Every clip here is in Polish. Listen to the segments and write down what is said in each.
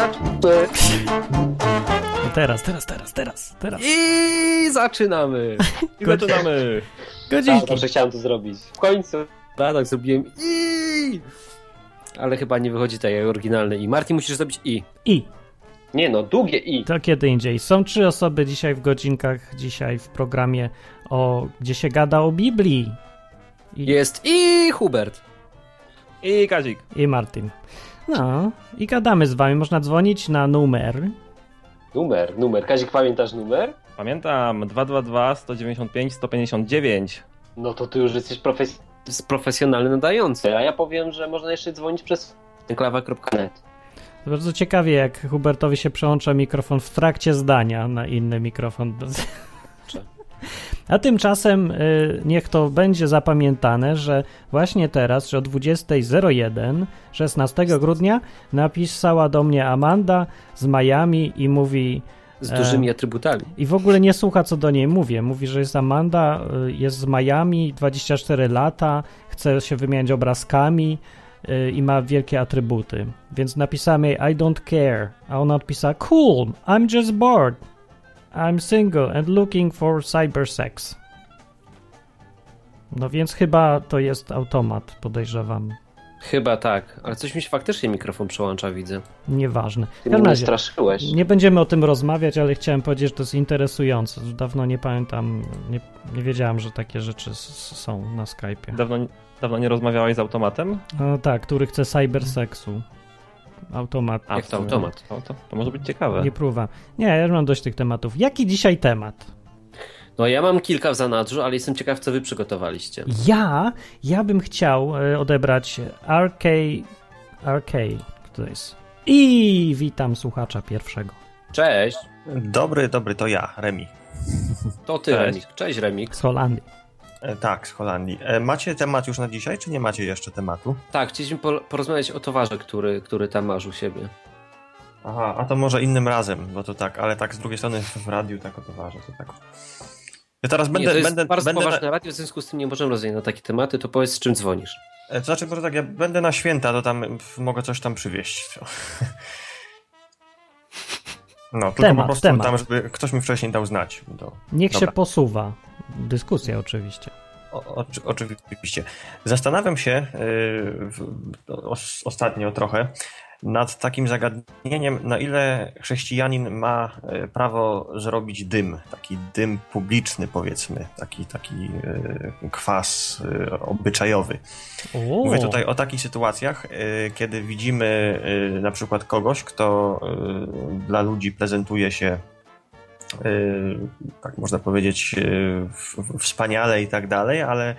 zaczynamy. No teraz, teraz, teraz, teraz, teraz. I zaczynamy. I zaczynamy. Tak, Godzinki. dobrze chciałem to zrobić. W końcu. Ja tak zrobiłem i. Ale chyba nie wychodzi tak jak oryginalne i. Martin, musisz zrobić i. I Nie no, długie i. to kiedy indziej. Są trzy osoby dzisiaj w godzinkach, dzisiaj w programie, o, gdzie się gada o Biblii. I, Jest i Hubert. I Kazik. I Martin. No, i gadamy z wami. Można dzwonić na numer. Numer, numer. Kazik, pamiętasz numer? Pamiętam 222 195 159. No to ty już jesteś profes... profesjonalny nadający, a ja powiem, że można jeszcze dzwonić przez klawa.net. To bardzo ciekawie, jak Hubertowi się przełącza mikrofon w trakcie zdania na inny mikrofon. A tymczasem y, niech to będzie zapamiętane, że właśnie teraz, że o 20.01 16 grudnia napisała do mnie Amanda z Miami i mówi Z E. dużymi atrybutami. i w ogóle nie słucha co do niej mówię. Mówi, że jest Amanda, y, jest z Miami, 24 lata, chce się wymieniać obrazkami y, i ma wielkie atrybuty. Więc napisałem jej I don't care, a ona odpisała Cool, I'm just bored. I'm single and looking for cybersex. No więc chyba to jest automat, podejrzewam. Chyba tak, ale coś mi się faktycznie mikrofon przełącza, widzę. Nieważne. W Ty każdym mnie razie, straszyłeś. nie będziemy o tym rozmawiać, ale chciałem powiedzieć, że to jest interesujące. Dawno nie pamiętam, nie, nie wiedziałem, że takie rzeczy są na Skype'ie. Dawno, dawno nie rozmawiałeś z automatem? No tak, który chce cyberseksu. Automat. Jak w to automat? To, to, to może być ciekawe. Nie próba. Nie, ja już mam dość tych tematów. Jaki dzisiaj temat? No ja mam kilka w zanadrzu, ale jestem ciekaw, co wy przygotowaliście. Ja, ja bym chciał e, odebrać RK, RK, to jest. I witam słuchacza pierwszego. Cześć, Dobry, dobry, to ja, Remi. to ty Cześć. Remik. Cześć Remik. Z Holandii. E, tak, z Holandii. E, macie temat już na dzisiaj, czy nie macie jeszcze tematu? Tak, chcieliśmy po- porozmawiać o towarze, który, który tam masz u siebie. Aha, a to może innym razem, bo to tak, ale tak z drugiej strony w radiu tak o towarze, to tak. Ja teraz Nie, będę, to jest będę, bardzo będę poważne na, radio, w związku z tym nie możemy rozmawiać na takie tematy, to powiedz z czym dzwonisz. e, to znaczy, może tak, ja będę na święta, to tam mogę coś tam przywieźć. No, tylko Temat, po prostu temat. tam, żeby ktoś mi wcześniej dał znać. To, Niech się Dobra. posuwa. Dyskusja oczywiście. O, oczy- oczywiście. Zastanawiam się yy, o, ostatnio trochę nad takim zagadnieniem, na ile chrześcijanin ma e, prawo zrobić dym, taki dym publiczny powiedzmy, taki, taki e, kwas e, obyczajowy. O, Mówię tutaj o takich sytuacjach, kiedy widzimy na przykład kogoś, kto dla ludzi prezentuje się tak można powiedzieć w- wspaniale i tak dalej, ale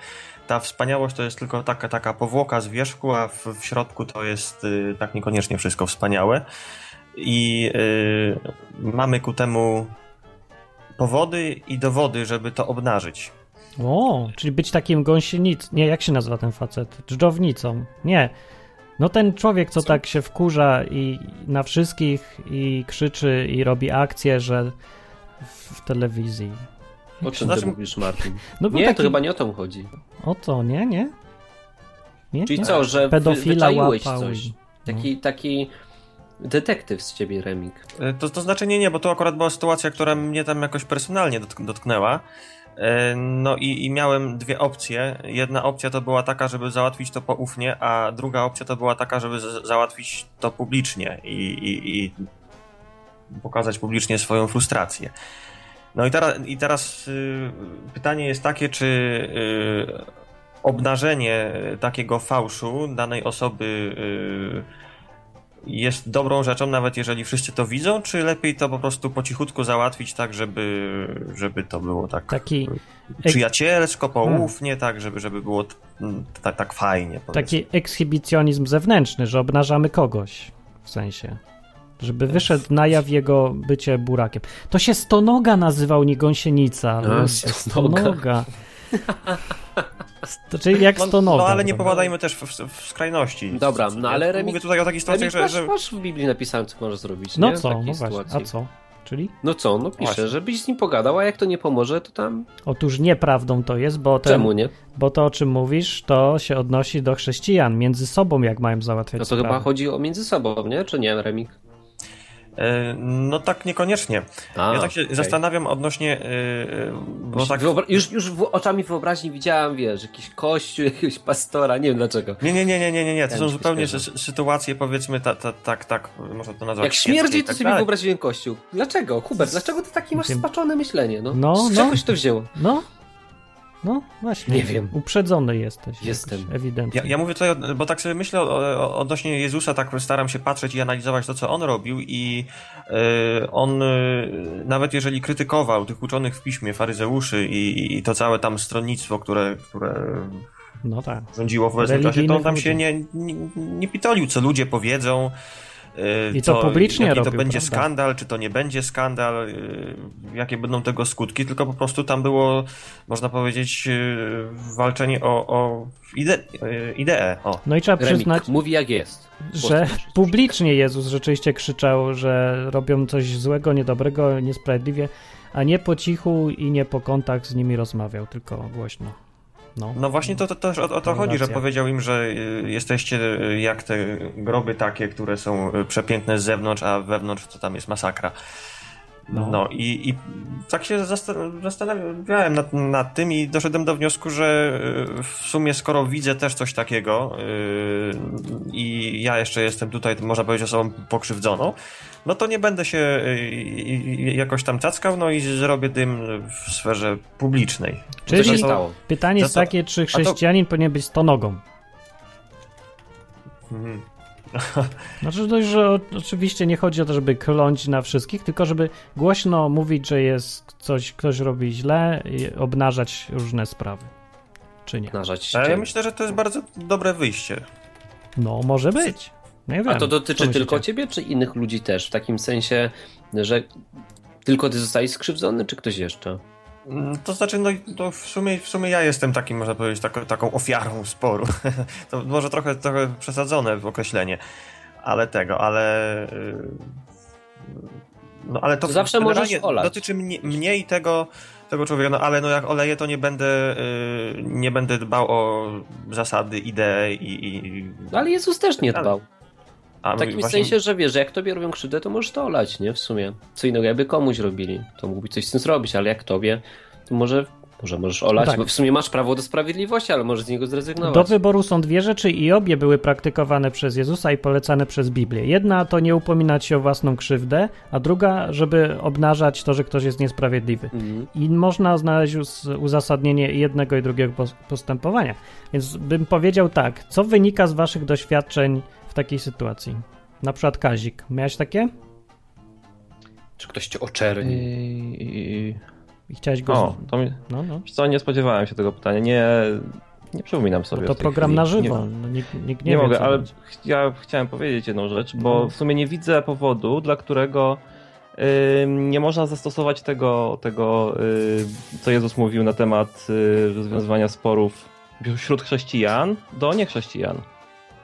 ta wspaniałość to jest tylko taka, taka powłoka z wierzchu, a w, w środku to jest e, tak niekoniecznie wszystko wspaniałe. I mamy ku temu powody i dowody, żeby to obnażyć. o, czyli być takim gąsienic... Nie, jak się nazywa ten facet? Dżdżownicą. Nie. No ten człowiek, Co? tak się wkurza i na wszystkich i krzyczy i robi akcje, że w, telewizji. O czym Znaczy- ty mówisz, Martin? No Nie, taki... to chyba nie o to chodzi. O to, nie, nie? nie Czyli nie? co, że Pedofila wyczaiłeś łapał coś. Taki, taki detektyw z ciebie, Remik. E, To, to znaczy nie, nie, bo to akurat była sytuacja, która mnie tam jakoś personalnie dotk- dotknęła. E, No i, i miałem dwie opcje. Jedna opcja to była taka, żeby załatwić to poufnie, a druga opcja to była taka, żeby z- załatwić to publicznie i, i, i pokazać publicznie swoją frustrację. No i teraz, i teraz y, pytanie jest takie, czy y, obnażenie takiego fałszu danej osoby y, jest dobrą rzeczą, nawet jeżeli wszyscy to widzą, czy lepiej to po prostu po cichutku załatwić tak, żeby, żeby to było tak Taki, przyjacielsko, poufnie, tak, żeby, żeby było tak, tak fajnie. powiedzmy. taki ekshibicjonizm zewnętrzny, że obnażamy kogoś. W sensie. Żeby wyszedł na jaw jego bycie burakiem. To się stonoga nazywał, nie gąsienica. A, ludzie, stonoga. stonoga. To, czyli jak No, stonoga. no ale nie popadajmy też w, w, skrajności. Dobra, no ale ja Remik- Mówię tutaj o takich sytuacjach, że, masz, że masz w Biblii napisałem, co możesz zrobić, No nie? W co, takiej no właśnie. sytuacji. A co? Czyli? No co, no pisze, Właśnie. żebyś z nim pogadał, a jak to nie pomoże, to tam... Otóż nieprawdą to jest, bo, ten, Czemu nie? bo to, o czym mówisz, to się odnosi do chrześcijan, między sobą, jak mają załatwiać No to sprawy. chyba chodzi o między sobą, nie? Czy nie, Remik? E, No tak niekoniecznie. A, ja tak się okej. zastanawiam odnośnie, e, e, bo tak... Już, już w oczami wyobraźni widziałem, wiesz, jakiś kościół, jakiegoś pastora, nie wiem dlaczego. Nie, nie, nie, nie, nie, nie, nie. to są zupełnie sytuacje, powiedzmy, ta, ta, tak, tak, można to nazwać Jak śmierdzi, to tak sobie dalej. wyobraziłem kościół. Dlaczego? Hubert, dlaczego ty takie masz spaczone myślenie? No, No, z no. czegoś to wzięło? No, no właśnie. Nie wiem. Uprzedzony jesteś. Jestem. jakoś, Ewidentnie. Ja, ja mówię tutaj, bo tak sobie myślę o, o, odnośnie Jezusa, tak staram się patrzeć i analizować to, co on robił i e, on, e, nawet jeżeli krytykował tych uczonych w piśmie, faryzeuszy i, i to całe tam stronnictwo, które, które No tak. rządziło w obecnym czasie, to on tam się nie, nie, nie pitolił, co ludzie powiedzą. E, I to publicznie jaki to robił, będzie prawda? skandal, czy to nie będzie skandal, e, jakie będą tego skutki, tylko po prostu tam było, można powiedzieć, e, walczenie o, o ide, ideę. O. No i trzeba Remik przyznać, mówi jak jest. że publicznie Jezus rzeczywiście krzyczał, że robią coś złego, niedobrego, niesprawiedliwie, a nie po cichu i nie po kątach z nimi rozmawiał, tylko głośno. No, No właśnie to, to też o, o to chodzi, że powiedział im, że y, jesteście y, jak te groby takie, które są y, przepiękne z zewnątrz, a wewnątrz to tam jest masakra. No. No, i, i tak się zasta- zastanawiałem nad, nad tym i doszedłem do wniosku, że w sumie skoro widzę też coś takiego y, i ja jeszcze jestem tutaj, można powiedzieć, osobą pokrzywdzoną, no to nie będę się y, y, jakoś tam cackał, no i zrobię dym w sferze publicznej. Czyli stało? pytanie jest to- takie, czy chrześcijanin powinien być stonogą? Mhm. Znaczy, dość, że oczywiście nie chodzi o to, żeby kląć na wszystkich, tylko żeby głośno mówić, że jest coś, ktoś robi źle i obnażać różne sprawy. Czy nie? Ale ja myślę, że to jest bardzo dobre wyjście. No, może być. Nie wiem. A to dotyczy tylko ciebie, czy innych ludzi też? W takim sensie, że tylko ty zostałeś skrzywdzony, czy ktoś jeszcze? Mm, To znaczy, no to w sumie, w sumie ja jestem takim, można powiedzieć, taką, taką ofiarą sporu. to może trochę, trochę przesadzone w określenie, ale tego, ale... yy, No ale to, To zawsze możesz olać. dotyczy mnie, mnie i tego, tego człowieka, no ale no jak oleję, to nie będę, yy, nie będę dbał o zasady, idee i... i No ale Jezus też nie Ale- dbał. A W takim właśnie- sensie, że wiesz, że jak tobie robią krzywdę, to możesz to olać, nie? W sumie. Co innego jakby komuś robili, to mógłbyś coś z tym zrobić, ale jak tobie, to może, może możesz olać, Tak. bo w sumie masz prawo do sprawiedliwości, ale możesz z niego zrezygnować. Do wyboru są dwie rzeczy i obie były praktykowane przez Jezusa i polecane przez Biblię. Jedna to nie upominać się o własną krzywdę, a druga, żeby obnażać to, że ktoś jest niesprawiedliwy. Mhm. I można znaleźć uz- uzasadnienie jednego i drugiego pos- postępowania. Więc bym powiedział tak, co wynika z waszych doświadczeń w takiej sytuacji? Na przykład Kazik. Miałeś takie? Czy ktoś cię oczerni? I... I chciałeś go... O, to mi... No, no. Co, nie spodziewałem się tego pytania. Nie, nie przypominam sobie. Bo to program chwili. na Nie- żywo. No, nikt, nikt nie, Nie, wie, mogę, ale będzie. ja chciałem powiedzieć jedną rzecz, bo Mhm. w sumie nie widzę powodu, dla którego nie można zastosować tego, tego y, co Jezus mówił na temat y, rozwiązywania sporów wśród chrześcijan do niechrześcijan.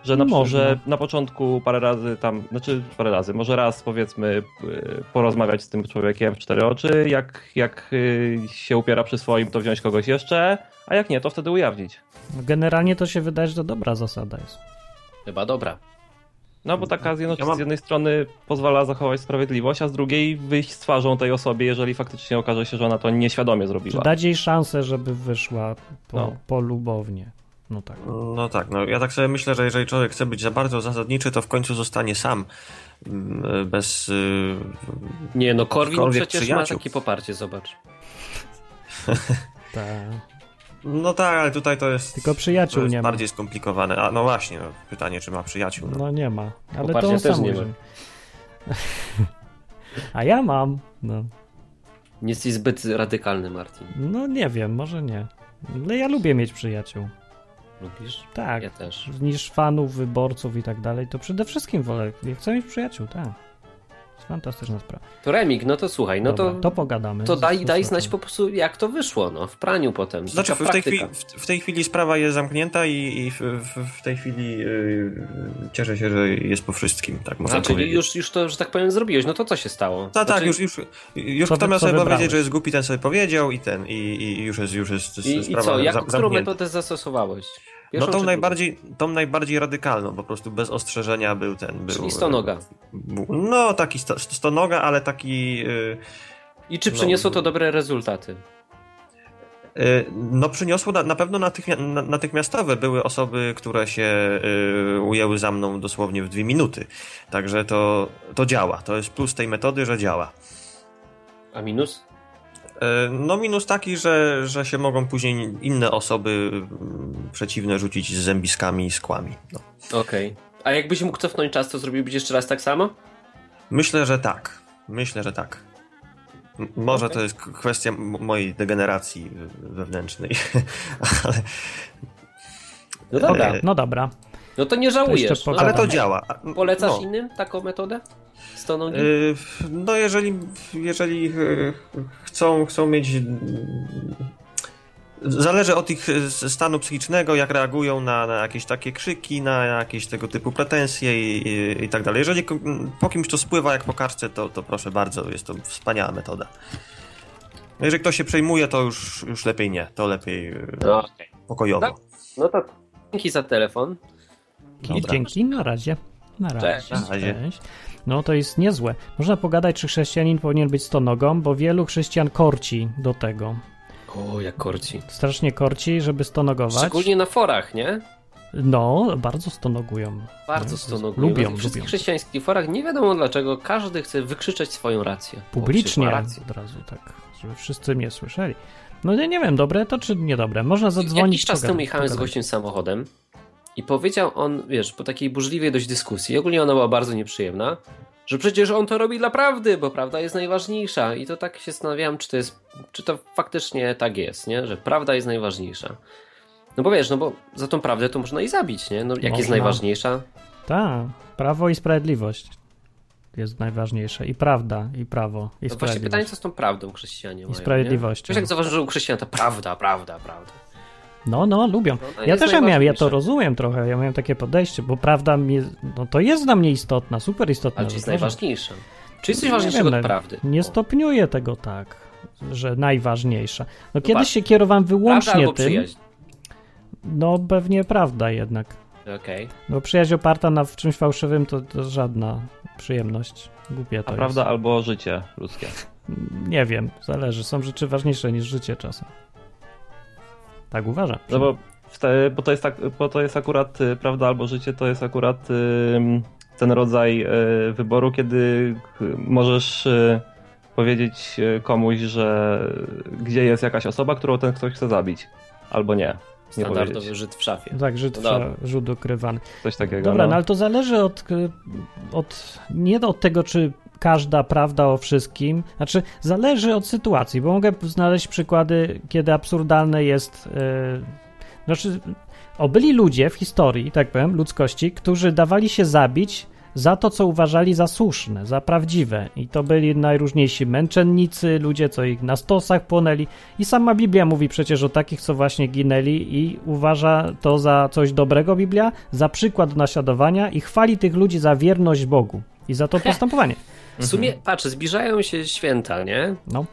Że na, Można. że na początku parę razy tam, znaczy parę razy, może raz powiedzmy y, porozmawiać z tym człowiekiem w cztery oczy, jak, jak y, się upiera przy swoim, to wziąć kogoś jeszcze, a jak nie, to wtedy ujawnić. Generalnie to się wydaje, że to dobra zasada jest. Chyba dobra. No bo taka z, jedno, Ja mam- z jednej strony pozwala zachować sprawiedliwość, a z drugiej wyjść z twarzą tej osoby, jeżeli faktycznie okaże się, że ona to nieświadomie Czy zrobiła. dać jej szansę, żeby wyszła po, No. polubownie. No tak. No tak, no ja tak sobie myślę, że jeżeli człowiek chce być za bardzo zasadniczy, to w końcu zostanie sam. mm, Bez. y, Nie, no Korwin przecież przyjaciół. ma takie poparcie, zobacz. tak. No tak, ale tutaj to jest. Tylko przyjaciół to jest nie ma. bardziej skomplikowane. A no właśnie, no, pytanie, czy ma przyjaciół. No. No nie ma. Ale to on też sam nie ma. A ja mam. No. Nie jesteś zbyt radykalny, Martin. no nie wiem, może nie. Ale ja lubię mieć przyjaciół. Lubisz? Tak. Ja też. Niż fanów, wyborców i tak dalej, to przede wszystkim wolę. Ja chcę mieć przyjaciół, tak. To jest fantastyczna sprawa. To Remik, no to słuchaj, no Dobra, to, to pogadamy. to daj, daj znać po prostu jak to wyszło, no, w praniu potem. Znaczy, w tej, chwili, w, tej chwili sprawa jest zamknięta i, i w, w, w tej chwili y, cieszę się, że jest po wszystkim, tak można czyli powiedzieć. już, już to, że tak powiem, zrobiłeś. No to co się stało? Tak, tak, Znaczy, już, już, już Co kto miał sobie wybrałeś? powiedzieć, że jest głupi, ten sobie powiedział i ten, i, i już jest, już jest I, i sprawa co, jak, którą metodę zastosowałeś? No Pierwszą tą czy najbardziej, tą najbardziej radykalną, po prostu bez ostrzeżenia był ten. Był, Czyli stonoga. był- No, taki sto, stonoga, ale taki. y, I czy No, przyniosło to dobre rezultaty? y, No, przyniosło na, na pewno natychmia, na, natychmiastowe. Były osoby, które się y, ujęły za mną dosłownie w dwie minuty. Także to, to działa. To jest plus tej metody, że działa. A minus? Y, No, minus taki, że, że się mogą później inne osoby y, przeciwne rzucić z zębiskami i skłami. No. Okej. A jakbyś mógł cofnąć czas, to zrobiłbyś jeszcze raz tak samo? Myślę, że tak. Myślę, że tak. M- Może Okej. to jest kwestia mojej degeneracji we- wewnętrznej, ale, No dobra. E, No dobra. No to nie żałujesz. No, ale to działa. Polecasz no. innym taką metodę? Stonogi? Y, No jeżeli, jeżeli y, chcą, chcą mieć... Zależy od ich stanu psychicznego, jak reagują na, na jakieś takie krzyki, na jakieś tego typu pretensje i, i, i tak dalej. Jeżeli po kimś to spływa jak po kartce, to, to proszę bardzo, jest to wspaniała metoda. No Jeżeli ktoś się przejmuje, to już, już lepiej nie, to lepiej y, No, okej. pokojowo. Tak. no to dzięki za telefon. Dobra. dzięki, na razie. Na razie. Cześć. Na razie. Cześć. No to jest niezłe. Można pogadać, czy chrześcijanin powinien być stonogą, bo wielu chrześcijan korci do tego. O, jak korci. Strasznie korci, żeby stonogować. Szczególnie na forach, nie? No, bardzo stonogują. Bardzo No, stonogują. lubią, Na wszystkich lubią. chrześcijańskich forach nie wiadomo dlaczego każdy chce wykrzyczeć swoją rację. Publicznie rację. od razu, tak, żeby wszyscy mnie słyszeli. No nie, nie wiem, dobre to czy niedobre. Można zadzwonić. Jakiś czas temu jechałem z gościem samochodem i powiedział on, wiesz, po takiej burzliwej dość dyskusji, ogólnie ona była bardzo nieprzyjemna, że przecież on to robi dla prawdy, bo prawda jest najważniejsza. I to tak się zastanawiałem, czy to jest, czy to faktycznie tak jest, nie? Że prawda jest najważniejsza. No bo wiesz, no bo za tą prawdę to można i zabić, nie? No jak jest Można. najważniejsza? Tak, prawo i sprawiedliwość jest najważniejsze. I prawda, i prawo, i No właśnie sprawiedliwość. pytanie, co z tą prawdą chrześcijanie mają, sprawiedliwością. Wiesz, jak u chrześcijan to prawda, prawda, prawda. No, no, lubią. No, ja też ja miałem, ja to rozumiem trochę, ja miałem takie podejście, bo prawda mi, no to jest dla mnie istotna, super istotna. Ale czy jest najważniejsza? Czy jest coś Nie ważniejszego wiem, od no, prawdy? Nie stopniuję tego tak, że najważniejsza. No kiedyś patrz. się kierowałem wyłącznie tym, przyjaźń. no pewnie prawda jednak. Okej. No przyjaźń oparta na w czymś fałszywym to, to żadna przyjemność. Głupie to A jest. prawda albo życie ludzkie. Nie wiem, zależy. Są rzeczy ważniejsze niż życie czasem. Tak uważam. No bo, te, bo, to jest tak, bo to jest akurat y, prawda albo życie, to jest akurat ten rodzaj y, wyboru, kiedy y, możesz powiedzieć komuś, że gdzie jest jakaś osoba, którą ten ktoś chce zabić. Albo nie. Nie Standardowy. Żyd w szafie. Tak, Żyd, No. Żyd ukrywany. Coś takiego. Dobra, no. no ale to zależy od, od. Nie od tego, czy każda prawda o wszystkim. Znaczy, zależy od sytuacji, bo mogę znaleźć przykłady, kiedy absurdalne jest. Yy, znaczy, o, byli ludzie w historii, tak powiem, ludzkości, którzy dawali się zabić za to, co uważali za słuszne, za prawdziwe. I to byli najróżniejsi męczennicy, ludzie, co ich na stosach płonęli. I sama Biblia mówi przecież o takich, co właśnie ginęli i uważa to za coś dobrego, Biblia, za przykład do naśladowania i chwali tych ludzi za wierność Bogu i za to postępowanie. W sumie, patrz, zbliżają się święta, nie? No,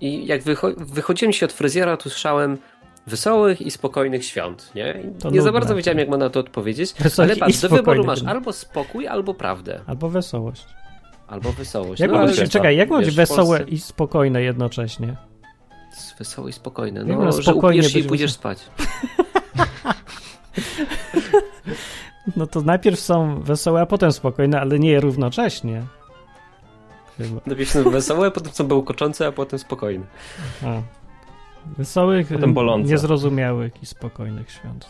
I jak wycho- wychodziłem się od fryzjera, to słyszałem wesołych i spokojnych świąt, nie? To nie za bardzo wiedziałem, jak ma na to odpowiedzieć, ale patrz, do wyboru masz albo spokój, albo prawdę, albo wesołość. albo wesołość. Jak no, ale wiesz, czekaj, jak ma być wesołe i spokojne jednocześnie? Wesołe i spokojne, no, można że upijesz się i pójdziesz spać. No to najpierw są wesołe, a potem spokojne, ale nie równocześnie. Chyba. Najpierw są wesołe, potem są bełkoczące, a potem spokojne. A. Wesołych, Potem bolące. niezrozumiałych i spokojnych świąt.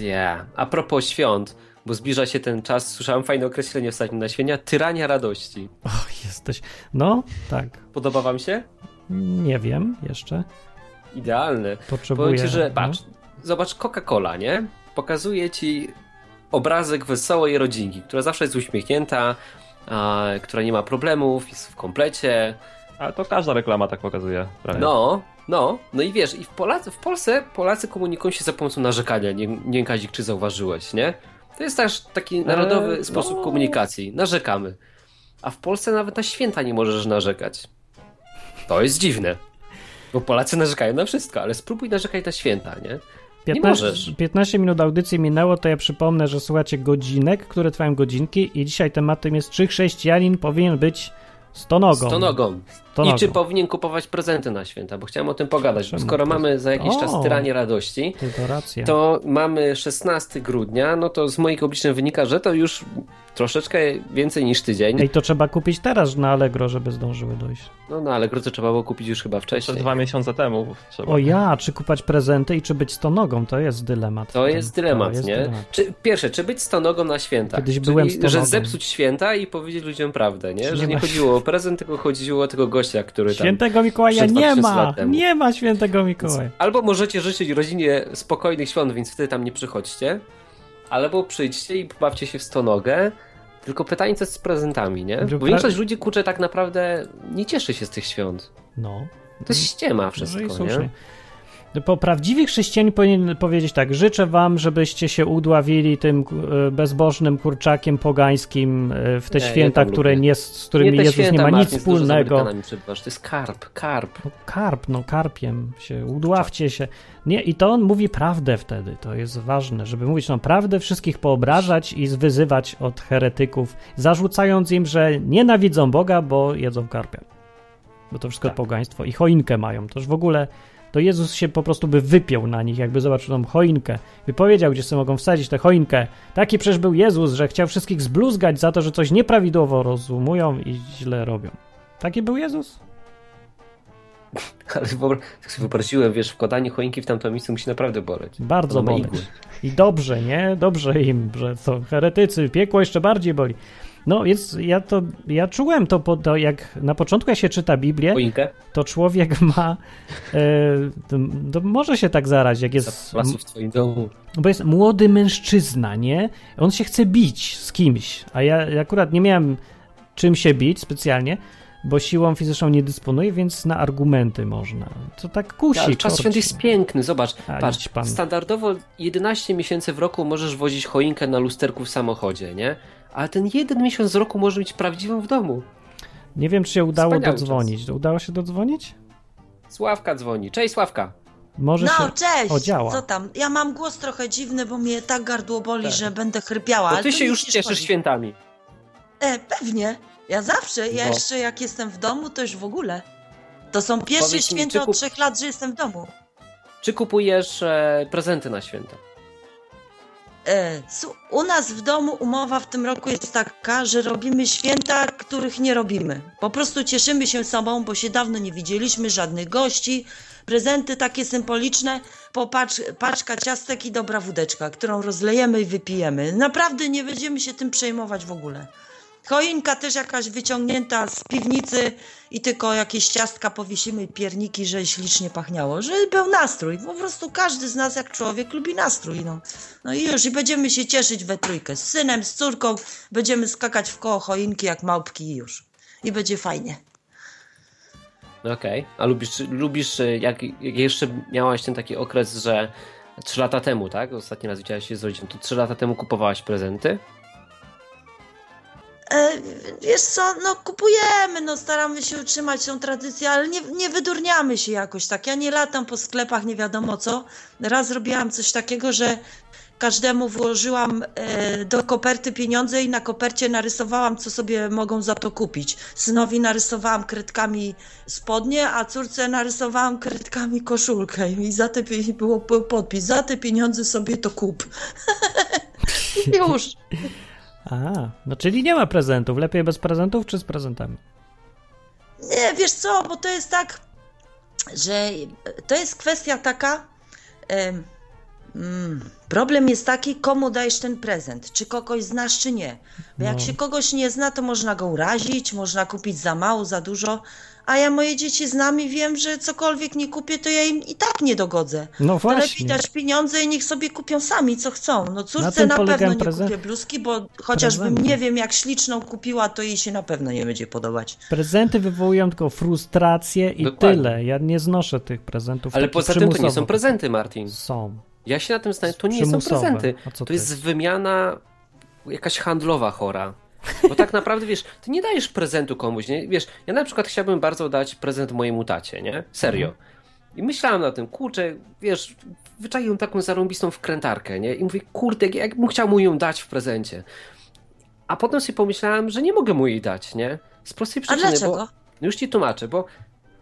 Ja. A propos świąt, bo zbliża się ten czas, słyszałem fajne określenie ostatnio na świenia, tyrania radości. O, jesteś. No, tak. Podoba wam się? Nie wiem jeszcze. Idealne. Potrzebuję. Powiem ci, że no. patrz, zobacz Coca-Cola, nie? Pokazuje ci obrazek wesołej rodzinki, która zawsze jest uśmiechnięta, która nie ma problemów, jest w komplecie. Ale to każda reklama tak pokazuje. Prawie. No, no, no i wiesz, i w, Polacy, w Polsce Polacy komunikują się za pomocą narzekania, nie, nie Kazik, czy zauważyłeś, nie? To jest też taki narodowy Eee, sposób no. komunikacji, narzekamy. A w Polsce nawet na święta nie możesz narzekać. To jest dziwne. Bo Polacy narzekają na wszystko, ale spróbuj narzekać na święta, nie? 15, 15 minut audycji minęło, to ja przypomnę, że słuchacie godzinek, które trwają godzinki i dzisiaj tematem jest, czy chrześcijanin powinien być stonogą. Stonogą. I czy powinien kupować prezenty na święta, bo chciałem o tym pogadać. Bo skoro to... mamy za jakiś o, czas tyranie radości, to, to mamy 16 grudnia, no to z moich obliczeń wynika, że to już troszeczkę więcej niż tydzień. I to trzeba kupić teraz na Allegro, żeby zdążyły dojść. No na Allegro to trzeba było kupić już chyba wcześniej. To dwa miesiące temu. Trzeba. O ja, czy kupować prezenty i czy być stonogą, to jest dylemat. To jest dylemat, to jest nie? Dylemat. Czy, pierwsze, czy być stonogą na święta? Kiedyś Czyli, byłem stonogą. Że zepsuć święta i powiedzieć ludziom prawdę, nie? Że nie, nie chodziło o prezent, tylko chodziło o tego gościa, który tam... Świętego Mikołaja nie ma! Nie ma świętego Mikołaja. Albo możecie życzyć rodzinie spokojnych świąt, więc wtedy tam nie przychodźcie. Albo przyjdźcie i pobawcie się w stonogę, tylko pytanie, co z prezentami, nie? Bo większość ludzi, kurczę, tak naprawdę nie cieszy się z tych świąt. No. To jest ściema wszystko, nie? Po prawdziwy chrześcijanin powinien powiedzieć tak: życzę wam, żebyście się udławili tym e, bezbożnym kurczakiem pogańskim e, w te nie, święta, które nie, z którymi nie Jezus święta, nie ma nic wspólnego. To jest karp, karp. No, karp, no karpiem się, udławcie się. Nie, i to on mówi prawdę wtedy, to jest ważne, żeby mówić no prawdę, wszystkich poobrażać i wyzywać od heretyków, zarzucając im, że nienawidzą Boga, bo jedzą karpia. Bo to wszystko tak. pogaństwo i choinkę mają. To już w ogóle to Jezus się po prostu by wypiął na nich, jakby zobaczył tam choinkę. By powiedział, gdzie sobie mogą wsadzić tę choinkę. Taki przecież był Jezus, że chciał wszystkich zbluzgać za to, że coś nieprawidłowo rozumują i źle robią. Taki był Jezus? Ale tak sobie wyobraziłem, wiesz, wkładanie choinki w tamto miejsce musi naprawdę boleć. Bardzo boleć. I dobrze, nie? Dobrze im, że to heretycy, piekło jeszcze bardziej boli. No więc ja to, ja czułem to, to jak na początku jak się czyta Biblię, to człowiek ma, e, to, to może się tak zarać, jak jest... w twoim domu. Bo jest młody mężczyzna, nie? On się chce bić z kimś, a ja akurat nie miałem czym się bić specjalnie, bo siłą fizyczną nie dysponuję, więc na argumenty można. To tak kusi. Ale czas świąt jest piękny, zobacz. A, patrz, standardowo 11 miesięcy w roku możesz wozić choinkę na lusterku w samochodzie, nie? Ale ten jeden miesiąc z roku może być prawdziwym w domu. Nie wiem, czy się udało Wspaniały dodzwonić. Czas. Udało się dodzwonić? Sławka dzwoni. Cześć, Sławka. Może no, się... cześć! O, działa. Co tam? Ja mam głos trochę dziwny, bo mnie tak gardło boli, tak. że będę chrypiała. Bo ty się już cieszysz świętami. E, pewnie. Ja zawsze, ja jeszcze jak jestem w domu, to już w ogóle. To są pierwsze Powiedz święta mi, kup... od trzech lat, że jestem w domu. Czy kupujesz e, prezenty na święta? E, u nas w domu umowa w tym roku jest taka, że robimy święta, których nie robimy. Po prostu cieszymy się sobą, bo się dawno nie widzieliśmy, żadnych gości, prezenty takie symboliczne, popatrz, paczka ciastek i dobra wódeczka, którą rozlejemy i wypijemy. Naprawdę nie będziemy się tym przejmować w ogóle. Choinka też jakaś wyciągnięta z piwnicy i tylko jakieś ciastka powiesimy i pierniki, że ślicznie pachniało. Że był nastrój. Po prostu każdy z nas jak człowiek lubi nastrój. No, no i już i będziemy się cieszyć we trójkę. Z synem, z córką będziemy skakać w koło choinki jak małpki i już. I będzie fajnie. Okej, okay. a lubisz, lubisz jak, jak jeszcze miałaś ten taki okres, że trzy lata temu, tak? Ostatni raz widziałaś się z rodziną, to trzy lata temu kupowałaś prezenty? E, wiesz co, no kupujemy, no staramy się utrzymać tą tradycję, ale nie, nie wydurniamy się jakoś tak. Ja nie latam po sklepach, nie wiadomo co. Raz zrobiłam coś takiego, że każdemu włożyłam e, do koperty pieniądze i na kopercie narysowałam, co sobie mogą za to kupić. Synowi narysowałam kredkami spodnie, a córce narysowałam kredkami koszulkę i za te było podpis, za te pieniądze sobie to kup. Już. A, no czyli nie ma prezentów. Lepiej bez prezentów czy z prezentami? Nie, wiesz co, bo to jest tak, że to jest kwestia taka. Mm, problem jest taki, komu dajesz ten prezent. Czy kogoś znasz, czy nie. Bo jak no. się kogoś nie zna, to można go urazić, można kupić za mało, za dużo a ja moje dzieci znam i wiem, że cokolwiek nie kupię, to ja im i tak nie dogodzę. No właśnie. To lepiej dać pieniądze i niech sobie kupią sami, co chcą. No córce na, na pewno nie prezent... kupię bluzki, bo chociażbym Prezenty. nie wiem, jak śliczną kupiła, to jej się na pewno nie będzie podobać. Prezenty wywołują tylko frustrację i Dokładnie. tyle. Ja nie znoszę tych prezentów. Ale poza tym to nie są prezenty, Martin. Są. Ja się na tym stanie, to nie są prezenty. To jest wymiana jakaś handlowa chora. Bo tak naprawdę, wiesz, ty nie dajesz prezentu komuś, nie? Wiesz, ja na przykład chciałbym bardzo dać prezent mojemu tacie, nie? Serio. I myślałem na tym, kurczę, wiesz, wyczaił taką zarąbistą wkrętarkę, nie? I mówię, kurde, jak bym chciał mu ją dać w prezencie. A potem sobie pomyślałem, że nie mogę mu jej dać, nie? Z prostej A przyczyny, dlaczego? bo już ci tłumaczę, bo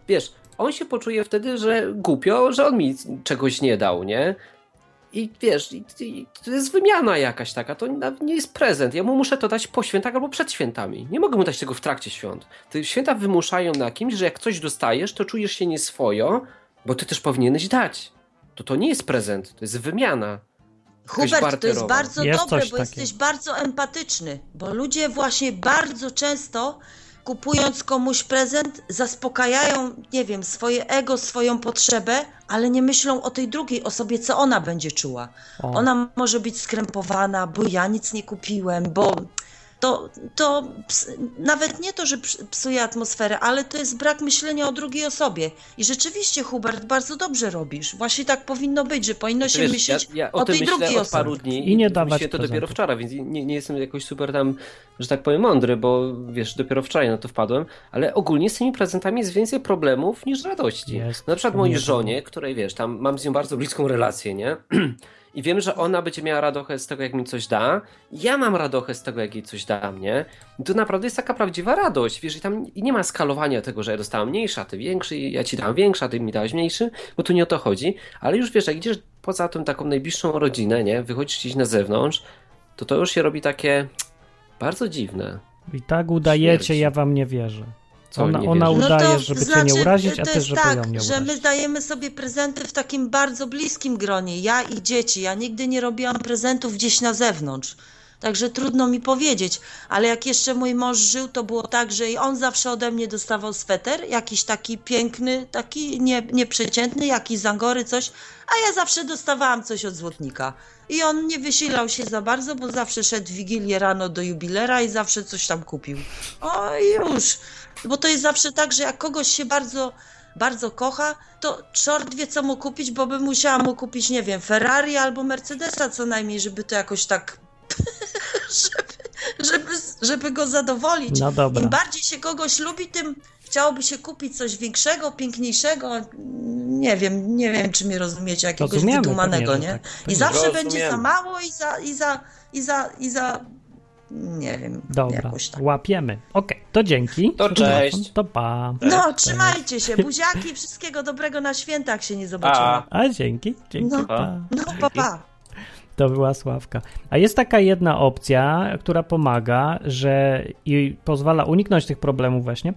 wiesz, on się poczuje wtedy, że głupio, że on mi czegoś nie dał, nie? I wiesz, i, i, to jest wymiana jakaś taka, to nawet nie jest prezent. Ja mu muszę to dać po świętach albo przed świętami. Nie mogę mu dać tego w trakcie świąt. Te święta wymuszają na kimś, że jak coś dostajesz, to czujesz się nieswojo, bo ty też powinieneś dać. To to nie jest prezent, to jest wymiana. Hubert, to jest bardzo Jest dobre, bo takiego. jesteś bardzo empatyczny, bo ludzie właśnie bardzo często kupując komuś prezent, zaspokajają, nie wiem, swoje ego, swoją potrzebę, ale nie myślą o tej drugiej osobie, co ona będzie czuła. O. Ona może być skrępowana, bo ja nic nie kupiłem, bo to, to ps- nawet nie to, że ps- psuje atmosferę, ale to jest brak myślenia o drugiej osobie. I rzeczywiście, Hubert, bardzo dobrze robisz. Właśnie tak powinno być, że powinno się Wiesz, myśleć ja, ja o, o, tym tej myślę drugiej od paru osobie. dni I nie dawać to dopiero wczoraj, więc nie, nie jestem jakoś super tam, że tak powiem, mądry, bo wiesz, dopiero wczoraj na to wpadłem, ale ogólnie z tymi prezentami jest więcej problemów niż radości. Jest, na przykład mojej nie żonie, której wiesz, tam mam z nią bardzo bliską relację, nie? I wiem, że ona będzie miała radochę z tego, jak mi coś da. Ja mam radochę z tego, jak jej coś dam, nie? I to naprawdę jest taka prawdziwa radość, wiesz, i tam nie ma skalowania tego, że ja dostałam mniejszy, a ty większy, ja ci dałam większy, a ty mi dałeś mniejszy, bo tu nie o to chodzi. Ale już wiesz, jak idziesz poza tą taką najbliższą rodzinę, nie? Wychodzisz gdzieś na zewnątrz, to to już się robi takie bardzo dziwne. I tak udajecie, Śmierci. ja wam nie wierzę. Co, Ona- ona wierzysz? uda- udajesz, żeby cię nie urazić, a znaczy, to jest żeby tak, ją nie że my urazić. dajemy sobie prezenty w takim bardzo bliskim gronie, ja i dzieci. Ja nigdy nie robiłam prezentów gdzieś na zewnątrz. Także trudno mi powiedzieć, ale jak jeszcze mój mąż żył, to było tak, że i on zawsze ode mnie dostawał sweter, jakiś taki piękny, taki nie, nieprzeciętny, jakiś z Angory, coś, a ja zawsze dostawałam coś od złotnika. I on nie wysilał się za bardzo, bo zawsze szedł w Wigilię rano do jubilera i zawsze coś tam kupił. O i już. Bo to jest zawsze tak, że jak kogoś się bardzo, bardzo kocha, to czort wie co mu kupić, bo by musiała mu kupić, nie wiem, Ferrari albo Mercedesa co najmniej, żeby to jakoś tak... żeby, żeby, żeby go zadowolić. No dobra. Im bardziej się kogoś lubi, tym chciałoby się kupić coś większego, piękniejszego. Nie wiem, nie wiem, czy mnie rozumiecie, jakiegoś Rozumiemy, wydumanego, nie? tak, I zawsze Rozumiem. będzie za mało i za, i za, i za, i za, nie wiem, Dobra, jakoś tak. łapiemy. Okej, to dzięki. To cześć. To pa. No, Cześć. trzymajcie się, buziaki, wszystkiego dobrego na święta, jak się nie zobaczymy. A. A dzięki, dzięki. No. Pa. No, pa, pa. To była Sławka. A jest taka jedna opcja, która pomaga, że i pozwala uniknąć tych problemów właśnie,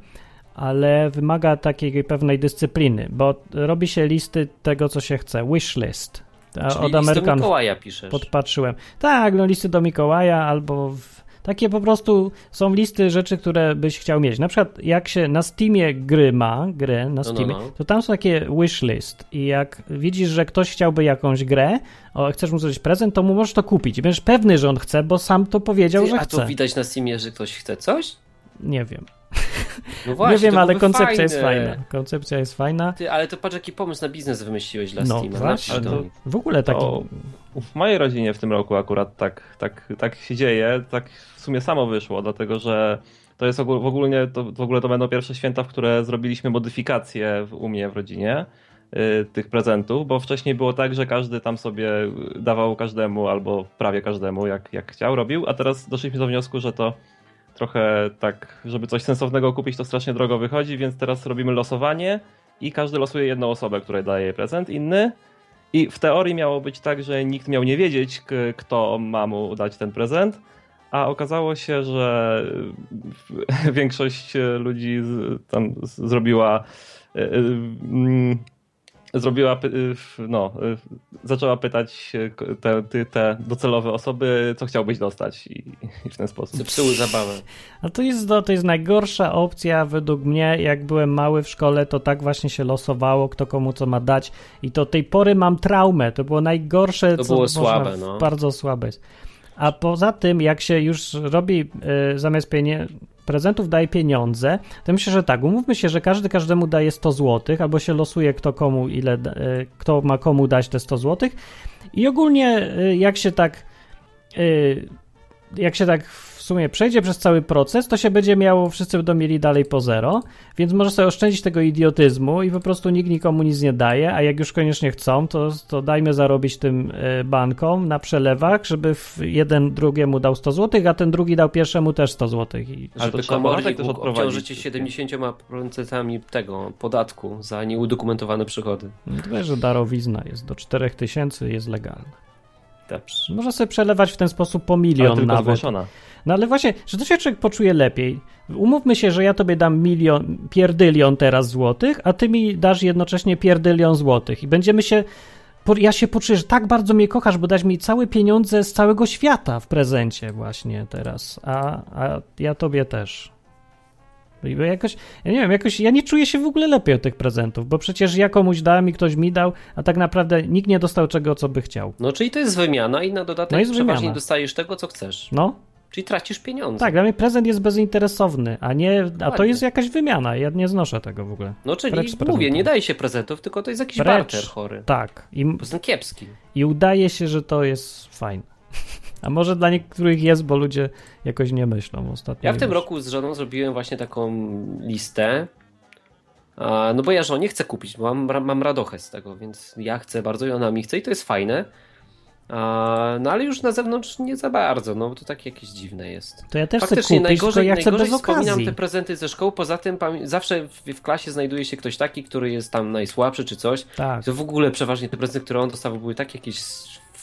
ale wymaga takiej pewnej dyscypliny, bo robi się listy tego, co się chce. Wish list. A Czyli Od do Amerykanów Mikołaja piszesz. podpatrzyłem. Tak, no listy do Mikołaja albo w, takie po prostu są listy rzeczy, które byś chciał mieć. Na przykład jak się na Steamie gry ma, grę na no, Steamie, no. to tam są takie wishlist i jak widzisz, że ktoś chciałby jakąś grę, o, chcesz mu zrobić prezent, to mu możesz to kupić. I będziesz pewny, że on chce, bo sam to powiedział, Ty, że a to chce. widać na Steamie, że ktoś chce coś? Nie wiem. No właśnie, nie wiem, ale koncepcja jest fajne. fajna. Koncepcja jest fajna. Ty, ale to patrz jaki pomysł na biznes wymyśliłeś dla No Steama. właśnie. To. W ogóle taki... To w mojej rodzinie w tym roku akurat tak, tak, tak się dzieje, tak w sumie samo wyszło, dlatego że to jest ogól, w, ogóle, to, w ogóle to będą pierwsze święta, w które zrobiliśmy modyfikacje w, u mnie w rodzinie y, tych prezentów, bo wcześniej było tak, że każdy tam sobie dawał każdemu albo prawie każdemu jak, jak chciał, robił, a teraz doszliśmy do wniosku, że to trochę tak, żeby coś sensownego kupić, to strasznie drogo wychodzi, więc teraz robimy losowanie i każdy losuje jedną osobę, której daje prezent, inny. I w teorii miało być tak, że nikt miał nie wiedzieć, kto ma mu dać ten prezent, a okazało się, że y, większość y, ludzi tam zrobiła. Zrobiła, y, no, y, zaczęła pytać y, te, te, te docelowe osoby, co chciałbyś dostać, i, i w ten sposób. Zepsuły zabawę. A to jest, no, to jest najgorsza opcja według mnie. Jak byłem mały w szkole, to tak właśnie się losowało, kto komu co ma dać. I to tej pory mam traumę. To było najgorsze, To co było można, słabe, no. Bardzo słabe jest. A poza tym, jak się już robi y, zamiast pienie- prezentów daje pieniądze, to myślę, że tak, umówmy się, że każdy każdemu daje 100 zł, albo się losuje kto komu ile, y, kto ma komu dać te 100 zł. I ogólnie y, jak się tak y, jak się tak sumie przejdzie przez cały proces, to się będzie miało, wszyscy będą mieli dalej po zero, więc może sobie oszczędzić tego idiotyzmu i po prostu nikt nikomu nic nie daje, a jak już koniecznie chcą, to, to dajmy zarobić tym e, bankom na przelewach, żeby jeden drugiemu dał 100 zł, a ten drugi dał pierwszemu też 100 zł. I... Ale to trzeba komornik też obciążyć 70% tego podatku za nieudokumentowane przychody. No że darowizna jest do 4000 jest legalna. Dobrze. Można sobie przelewać w ten sposób po milion ale nawet. Zgłoszona. No ale właśnie, że to się człowiek poczuje lepiej. Umówmy się, że ja tobie dam milion, pierdylion teraz złotych, a ty mi dasz jednocześnie pierdylion złotych i będziemy się ja się poczuję, że tak bardzo mnie kochasz, bo dać mi całe pieniądze z całego świata w prezencie właśnie teraz, a, a ja tobie też. Bo jakoś, ja nie wiem, jakoś ja nie czuję się w ogóle lepiej od tych prezentów, bo przecież ja komuś dałem i ktoś mi dał, a tak naprawdę nikt nie dostał czego, co by chciał. No, czyli to jest wymiana i na dodatek no jest przeważnie wymiana. dostajesz tego, co chcesz. No. Czyli tracisz pieniądze. Tak, dla mnie prezent jest bezinteresowny, a nie, a to jest jakaś wymiana. Ja nie znoszę tego w ogóle. No czyli mówię, nie daje się prezentów, tylko to jest jakiś Precz, barter chory. Tak. I, po prostu kiepski. I udaje się, że to jest fajne. A może dla niektórych jest, bo ludzie jakoś nie myślą ostatnio. Ja w tym roku z żoną zrobiłem właśnie taką listę. No bo ja żonie chcę kupić, bo mam, mam radochę z tego, więc ja chcę bardzo i ona mi chce i to jest fajne. No ale już na zewnątrz nie za bardzo, no bo to takie jakieś dziwne jest. To ja też Faktycznie chcę kupić, najgorzej, ja chcę najgorzej bez wspominam te prezenty ze szkoły, poza tym zawsze w, w, klasie znajduje się ktoś taki, który jest tam najsłabszy czy coś. Tak. To w ogóle przeważnie te prezenty, które on dostał były takie jakieś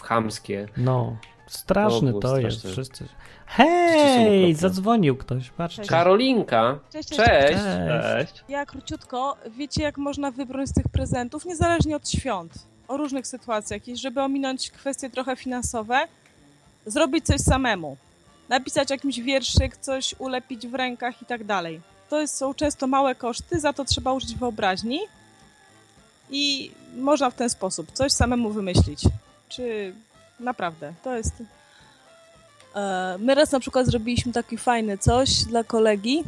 chamskie. No. Straszny to, to jest. Wszyscy. Hej, zadzwonił ktoś, patrzcie. Karolinka. Cześć cześć, cześć. cześć. Ja króciutko, wiecie jak można wybrać z tych prezentów, niezależnie od świąt, o różnych sytuacjach i żeby ominąć kwestie trochę finansowe, zrobić coś samemu. Napisać jakimś wierszyk, coś ulepić w rękach i tak dalej. To jest, są często małe koszty, za to trzeba użyć wyobraźni i można w ten sposób coś samemu wymyślić. Czy Naprawdę, to jest... E, my raz na przykład zrobiliśmy taki fajny coś dla kolegi,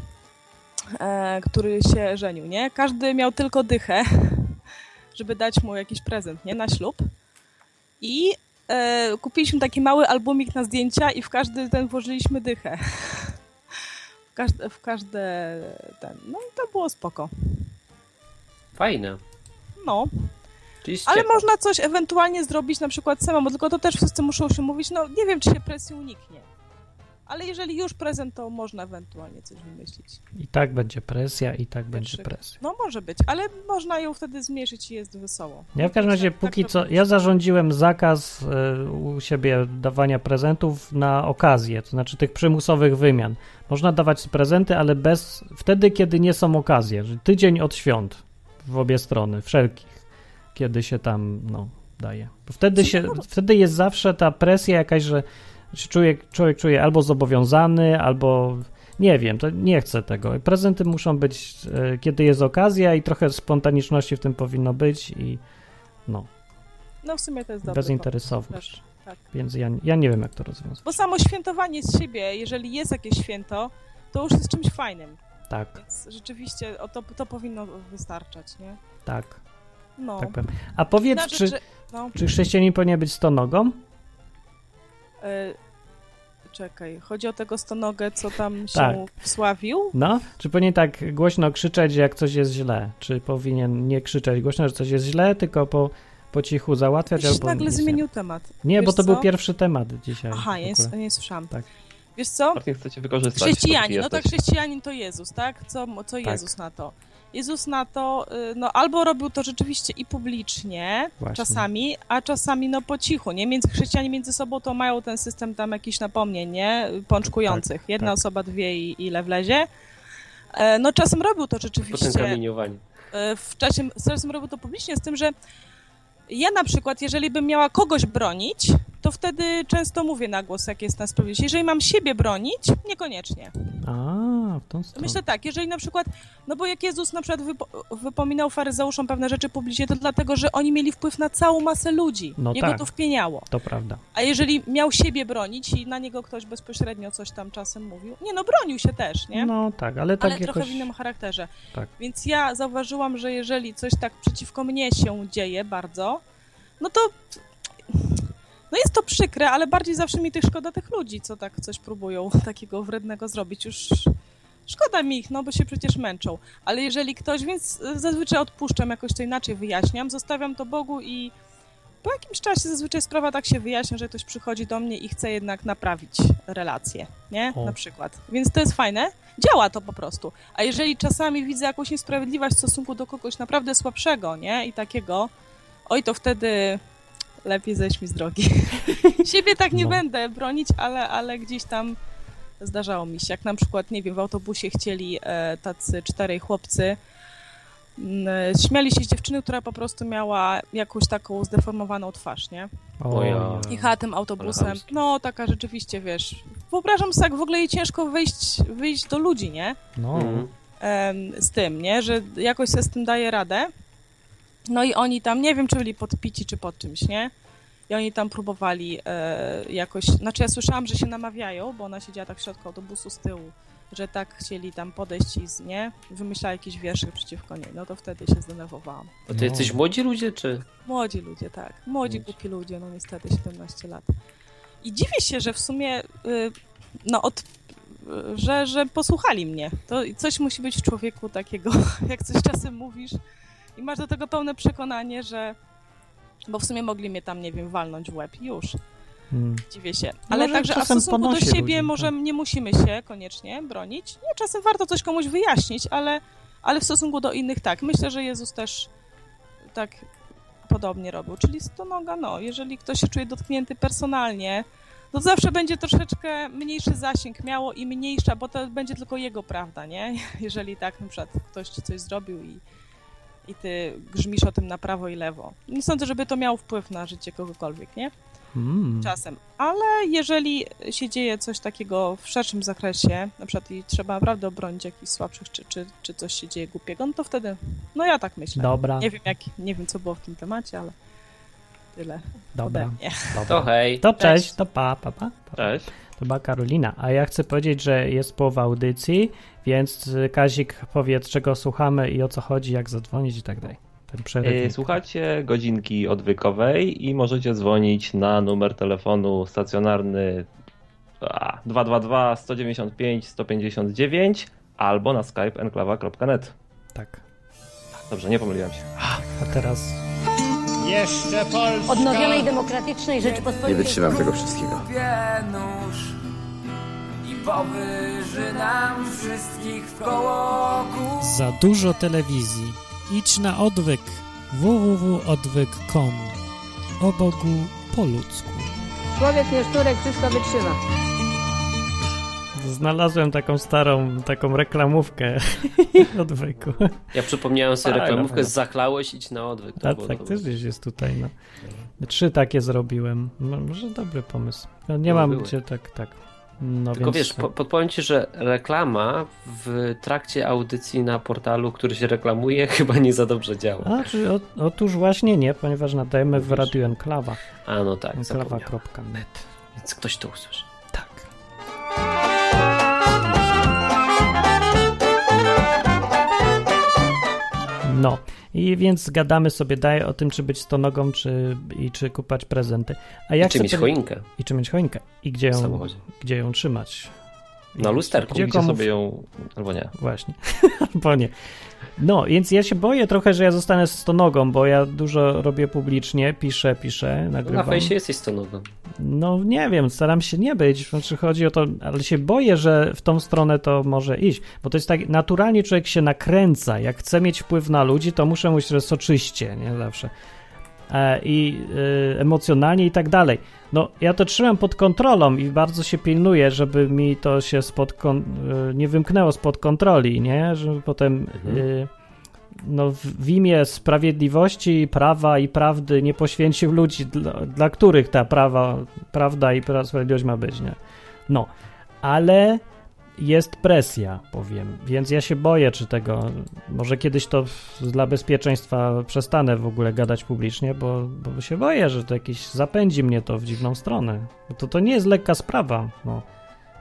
e, który się żenił, nie? Każdy miał tylko dychę, żeby dać mu jakiś prezent, nie? Na ślub. I e, kupiliśmy taki mały albumik na zdjęcia i w każdy ten włożyliśmy dychę. W każde, w każde ten. No i to było spoko. Fajne. No. Ale można coś ewentualnie zrobić na przykład samemu, tylko to też wszyscy muszą się mówić, no nie wiem, czy się presji uniknie. Ale jeżeli już prezent, to można ewentualnie coś wymyślić. I tak będzie presja, i tak będzie presja. No może być, ale można ją wtedy zmniejszyć i jest wesoło. Ja w każdym razie tak, póki tak co, ja zarządziłem zakaz y, u siebie dawania prezentów na okazję, to znaczy tych przymusowych wymian. Można dawać prezenty, ale bez, wtedy, kiedy nie są okazje, tydzień od świąt w obie strony, wszelkich kiedy się tam no, daje. Bo wtedy, się, wtedy jest zawsze ta presja jakaś, że człowiek, człowiek czuje albo zobowiązany, albo nie wiem, to nie chcę tego. Prezenty muszą być, e, kiedy jest okazja i trochę spontaniczności w tym powinno być i no. No w sumie to jest dobre. Bezinteresowność. Tak. Więc ja, ja nie wiem, jak to rozwiązać. Bo samo świętowanie z siebie, jeżeli jest jakieś święto, to już jest czymś fajnym. Tak. Więc rzeczywiście o to, to powinno wystarczać, nie? Tak. No. Tak powiem. A powiedz, znaczy, czy, no. czy chrześcijanin powinien być stonogą? E, czekaj, chodzi o tego stonogę, co tam się tak. wsławił? No, czy powinien tak głośno krzyczeć, jak coś jest źle? Czy powinien nie krzyczeć głośno, że coś jest źle, tylko po, po cichu załatwiać? Albo nagle zmienił temat. Nie, Wiesz bo to co? był pierwszy temat dzisiaj. Aha, ja nie, nie słyszałam. Tak. Wiesz co? chcecie wykorzystać. Chrześcijanin, no tak, chrześcijanin to Jezus, tak? Co, co tak. Jezus na to? Jezus na to, y, no albo robił to rzeczywiście i publicznie Właśnie. czasami, a czasami no po cichu, nie? Między chrześcijanie między sobą to mają ten system tam jakichś napomnień, nie? Pączkujących. Tak, Jedna tak. osoba, dwie i ile wlezie. E, no czasem robił to rzeczywiście. Potem kamieniowanie. E, w czasie, czasem robił to publicznie, z tym, że ja na przykład, jeżeli bym miała kogoś bronić, to wtedy często mówię na głos, jak jest na sprawiedliwość. Jeżeli mam siebie bronić, niekoniecznie. A, w tą stronę. Myślę tak, jeżeli na przykład, no bo jak Jezus na przykład wypo, wypominał faryzeuszom pewne rzeczy publicznie, to dlatego, że oni mieli wpływ na całą masę ludzi. No Jego tak, to wpieniało. To prawda. A jeżeli miał siebie bronić i na niego ktoś bezpośrednio coś tam czasem mówił, nie no, bronił się też, nie? No tak, ale tak ale jakoś... trochę w innym charakterze. Tak. Więc ja zauważyłam, że jeżeli coś tak przeciwko mnie się dzieje bardzo, no to No jest to przykre, ale bardziej zawsze mi tych szkoda tych ludzi, co tak coś próbują takiego wrednego zrobić. Już szkoda mi ich, no bo się przecież męczą. Ale jeżeli ktoś, więc zazwyczaj odpuszczam, jakoś to inaczej wyjaśniam, zostawiam to Bogu i po jakimś czasie zazwyczaj sprawa tak się wyjaśnia, że ktoś przychodzi do mnie i chce jednak naprawić relację, nie? O. Na przykład. Więc to jest fajne. Działa to po prostu. A jeżeli czasami widzę jakąś niesprawiedliwość w stosunku do kogoś naprawdę słabszego, nie? I takiego, oj, to wtedy lepiej zejść mi z drogi. Siebie tak nie no. będę bronić, ale, ale gdzieś tam zdarzało mi się. Jak na przykład, nie wiem, w autobusie chcieli e, tacy czterej chłopcy Mm, śmiali się z dziewczyny, która po prostu miała jakąś taką zdeformowaną twarz, nie? O ja. Jechała tym autobusem. No, taka rzeczywiście, wiesz. Wyobrażam sobie, jak w ogóle jej ciężko wyjść, wyjść do ludzi, nie? No. z tym, nie? Że jakoś sobie z tym daje radę. No i oni tam, nie wiem, czy byli podpici, czy pod czymś, nie? I oni tam próbowali e, jakoś... Znaczy ja słyszałam, że się namawiają, bo ona siedziała tak w środku autobusu z tyłu że tak chcieli tam podejść i z, nie, wymyślała jakiś wierszyk przeciwko niej, no to wtedy się zdenerwowałam. A to jesteś młodzi ludzie, czy? Młodzi ludzie, tak. Młodzi, głupi ludzie, no niestety 17 lat. I dziwię się, że w sumie, y, no od, że, że posłuchali mnie. To coś musi być w człowieku takiego, jak coś czasem mówisz i masz do tego pełne przekonanie, że bo w sumie mogli mnie tam, nie wiem, walnąć w łeb już. Hmm. Dziwię się. Ale może także a w stosunku do siebie ludzi, może tak. nie musimy się koniecznie bronić. Nie, czasem warto coś komuś wyjaśnić, ale, ale w stosunku do innych tak. Myślę, że Jezus też tak podobnie robił. Czyli stonoga, no, jeżeli ktoś się czuje dotknięty personalnie, to zawsze będzie troszeczkę mniejszy zasięg miało i mniejsza, bo to będzie tylko jego prawda, nie? Jeżeli tak na przykład ktoś ci coś zrobił i, i ty grzmisz o tym na prawo i lewo. Nie sądzę, żeby to miało wpływ na życie kogokolwiek, nie? Hmm. czasem. Ale jeżeli się dzieje coś takiego w szerszym zakresie, na przykład i trzeba naprawdę obronić jakichś słabszych, czy, czy, czy coś się dzieje głupiego, no to wtedy, no ja tak myślę. Dobra. Nie wiem, jak, nie wiem co było w tym temacie, ale tyle Dobra. Dobra. To hej. To cześć, cześć. to pa, pa, pa, pa. Cześć. Była Karolina. A ja chcę powiedzieć, że jest połowa audycji, więc Kazik powiedz, czego słuchamy i o co chodzi, jak zadzwonić i tak dalej. E, słuchacie godzinki odwykowej i możecie dzwonić na numer telefonu stacjonarny 222 195 159 albo na skype enklawa.net. Tak. Dobrze, nie pomyliłem się. A teraz... Jeszcze Polska! Odnowionej demokratycznej Rzeczypospolitej. Nie wytrzymam tego wszystkiego. I powyży nam wszystkich w kołoku. Za dużo telewizji Idź na odwyk www.odwyk.com O Bogu po ludzku. Człowiek nie szturek, wszystko wytrzyma. Znalazłem taką starą, taką reklamówkę odwyku. Ja przypomniałem sobie Fajna, reklamówkę Zachlałeś, idź na odwyk. To A tak, też gdzieś jest tutaj. No. Trzy takie zrobiłem. Może dobry pomysł. No, nie no, mam były. gdzie tak, tak. No Tylko więc... wiesz, po, podpowiem ci, że reklama w trakcie audycji na portalu, który się reklamuje, chyba nie za dobrze działa. A, czy, o, otóż właśnie nie, ponieważ nadajemy w Radiu Enklawa. A, no tak. Enklawa.net. Więc ktoś to usłyszy. Tak. No. I więc gadamy sobie daje o tym, czy być stonogą, czy, i czy kupować prezenty. A ja I czy mieć choinkę. I czy mieć choinkę. I gdzie ją, gdzie ją trzymać. Na lusterku. Gdzie komu... sobie ją, albo nie. Właśnie, albo nie. No, więc ja się boję trochę, że ja zostanę stonogą, bo ja dużo robię publicznie, piszę, piszę, nagrywam. Na fejsie jesteś stonogą. No nie wiem, staram się nie być, znaczy chodzi o to, ale się boję, że w tą stronę to może iść, bo to jest tak, naturalnie człowiek się nakręca, jak chce mieć wpływ na ludzi, to muszę mówić soczyście, nie zawsze. E, I e, emocjonalnie i tak dalej. No, ja to trzymam pod kontrolą i bardzo się pilnuję, żeby mi to się spod e, nie wymknęło spod kontroli, nie? Żeby potem mhm. no, w imię sprawiedliwości, prawa i prawdy nie poświęcił ludzi, dla, dla których ta prawa, prawda i sprawiedliwość ma być, nie? No, ale jest presja, powiem, więc ja się boję, czy tego. Może kiedyś to dla bezpieczeństwa przestanę w ogóle gadać publicznie, bo, bo się boję, że to jakiś zapędzi mnie to w dziwną stronę. To, to nie jest lekka sprawa, no,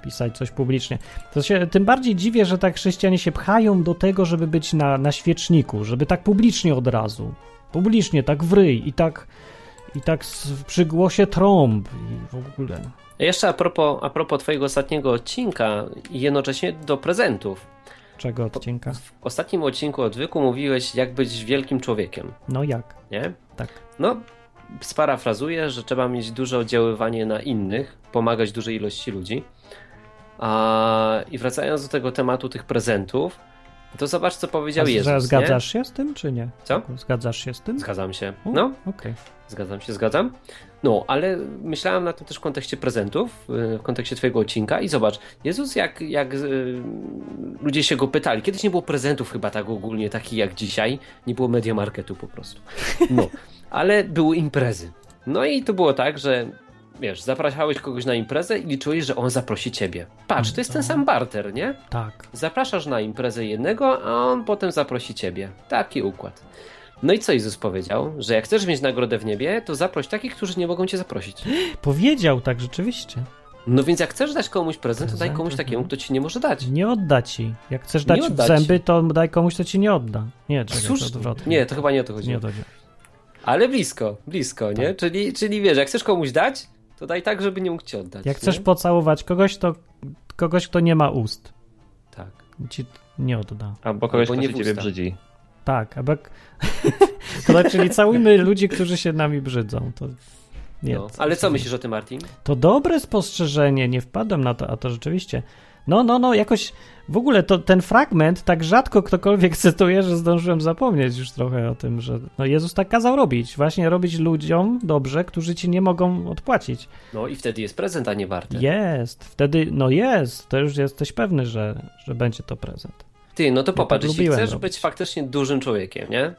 pisać coś publicznie. To się tym bardziej dziwię, że tak chrześcijanie się pchają do tego, żeby być na, na świeczniku, żeby tak publicznie od razu. Publicznie, tak w ryj i tak I tak przy głosie trąb i w ogóle. Jeszcze a propos, a propos twojego ostatniego odcinka i jednocześnie do prezentów. Czego odcinka? W ostatnim odcinku odwyku mówiłeś, jak być wielkim człowiekiem, No jak? nie? Tak. No, sparafrazuję, że trzeba mieć duże oddziaływanie na innych, pomagać dużej ilości ludzi. A, I wracając do tego tematu tych prezentów, to zobacz, co powiedział A Jezus. zgadzasz Nie? się z tym, czy nie? Co? Zgadzasz się z tym? Zgadzam się. No, Okej. zgadzam się, zgadzam. No, ale myślałem na tym też w kontekście prezentów, y, w kontekście twojego odcinka i zobacz, Jezus jak, jak y, ludzie się go pytali, kiedyś nie było prezentów chyba tak ogólnie, takich jak dzisiaj, nie było media marketu po prostu. No, ale były imprezy. No i to było tak, że wiesz, zapraszałeś kogoś na imprezę i liczyłeś, że on zaprosi ciebie. Patrz, to jest ten sam barter, nie? Tak. Zapraszasz na imprezę jednego, a on potem zaprosi ciebie. Taki układ. No i co Jezus powiedział? Że jak chcesz mieć nagrodę w niebie, to zaproś takich, którzy nie mogą cię zaprosić. Powiedział tak rzeczywiście. No więc jak chcesz dać komuś prezent, to daj komuś takiemu, mhm. kto ci nie może dać. Nie odda ci. Jak chcesz Nie dać zęby, to daj komuś, kto ci nie odda. Nie, czekaj, Cóż, to odwrotnie. nie, to chyba nie o to chodzi. Nie o to chodzi. Ale blisko, blisko, nie? Tak. Czyli, czyli wiesz, jak chcesz komuś dać, to daj tak, żeby nie mógł ci oddać. Jak chcesz nie? pocałować kogoś, to kogoś, kto nie ma ust. Tak. Ci nie odda. Albo kogoś, Albo kto nie się w ciebie brzydzi. Tak, albo... to znaczy, czyli całujmy ludzi, którzy się nami brzydzą. To nie. No. Ale co myślisz o tym, Martin? To dobre spostrzeżenie, nie wpadłem na to, a to rzeczywiście. No, no, no, jakoś w ogóle to, ten fragment tak rzadko ktokolwiek cytuje, że zdążyłem zapomnieć już trochę o tym, że no Jezus tak kazał robić. Właśnie robić ludziom dobrze, którzy ci nie mogą odpłacić. No i wtedy jest prezent, a nie warte. Jest, wtedy, no jest, to już jesteś pewny, że, że będzie to prezent. Ty, no to tak popatrz, jeśli chcesz robić. być faktycznie dużym człowiekiem, nie?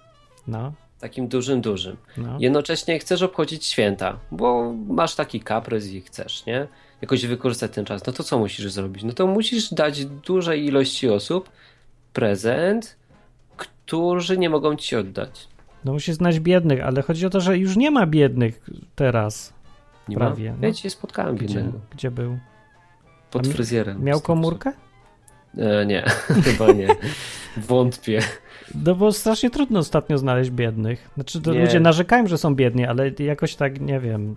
No, Takim dużym, dużym. no. Jednocześnie chcesz obchodzić święta, bo masz taki kaprys i chcesz, nie? Jakoś wykorzystać ten czas. No to co musisz zrobić? No to musisz dać dużej ilości osób prezent, którzy nie mogą ci oddać. No musisz znać biednych, ale chodzi o to, że już nie ma biednych teraz. Nie Prawie, Ma? no. Ja cię spotkałem Gdzie, biednego. gdzie był? Pod fryzjerem. Miał komórkę? E, nie, chyba nie. Wątpię. No bo strasznie trudno ostatnio znaleźć biednych. Znaczy, to Nie. ludzie narzekają, że są biedni, ale jakoś tak, nie wiem.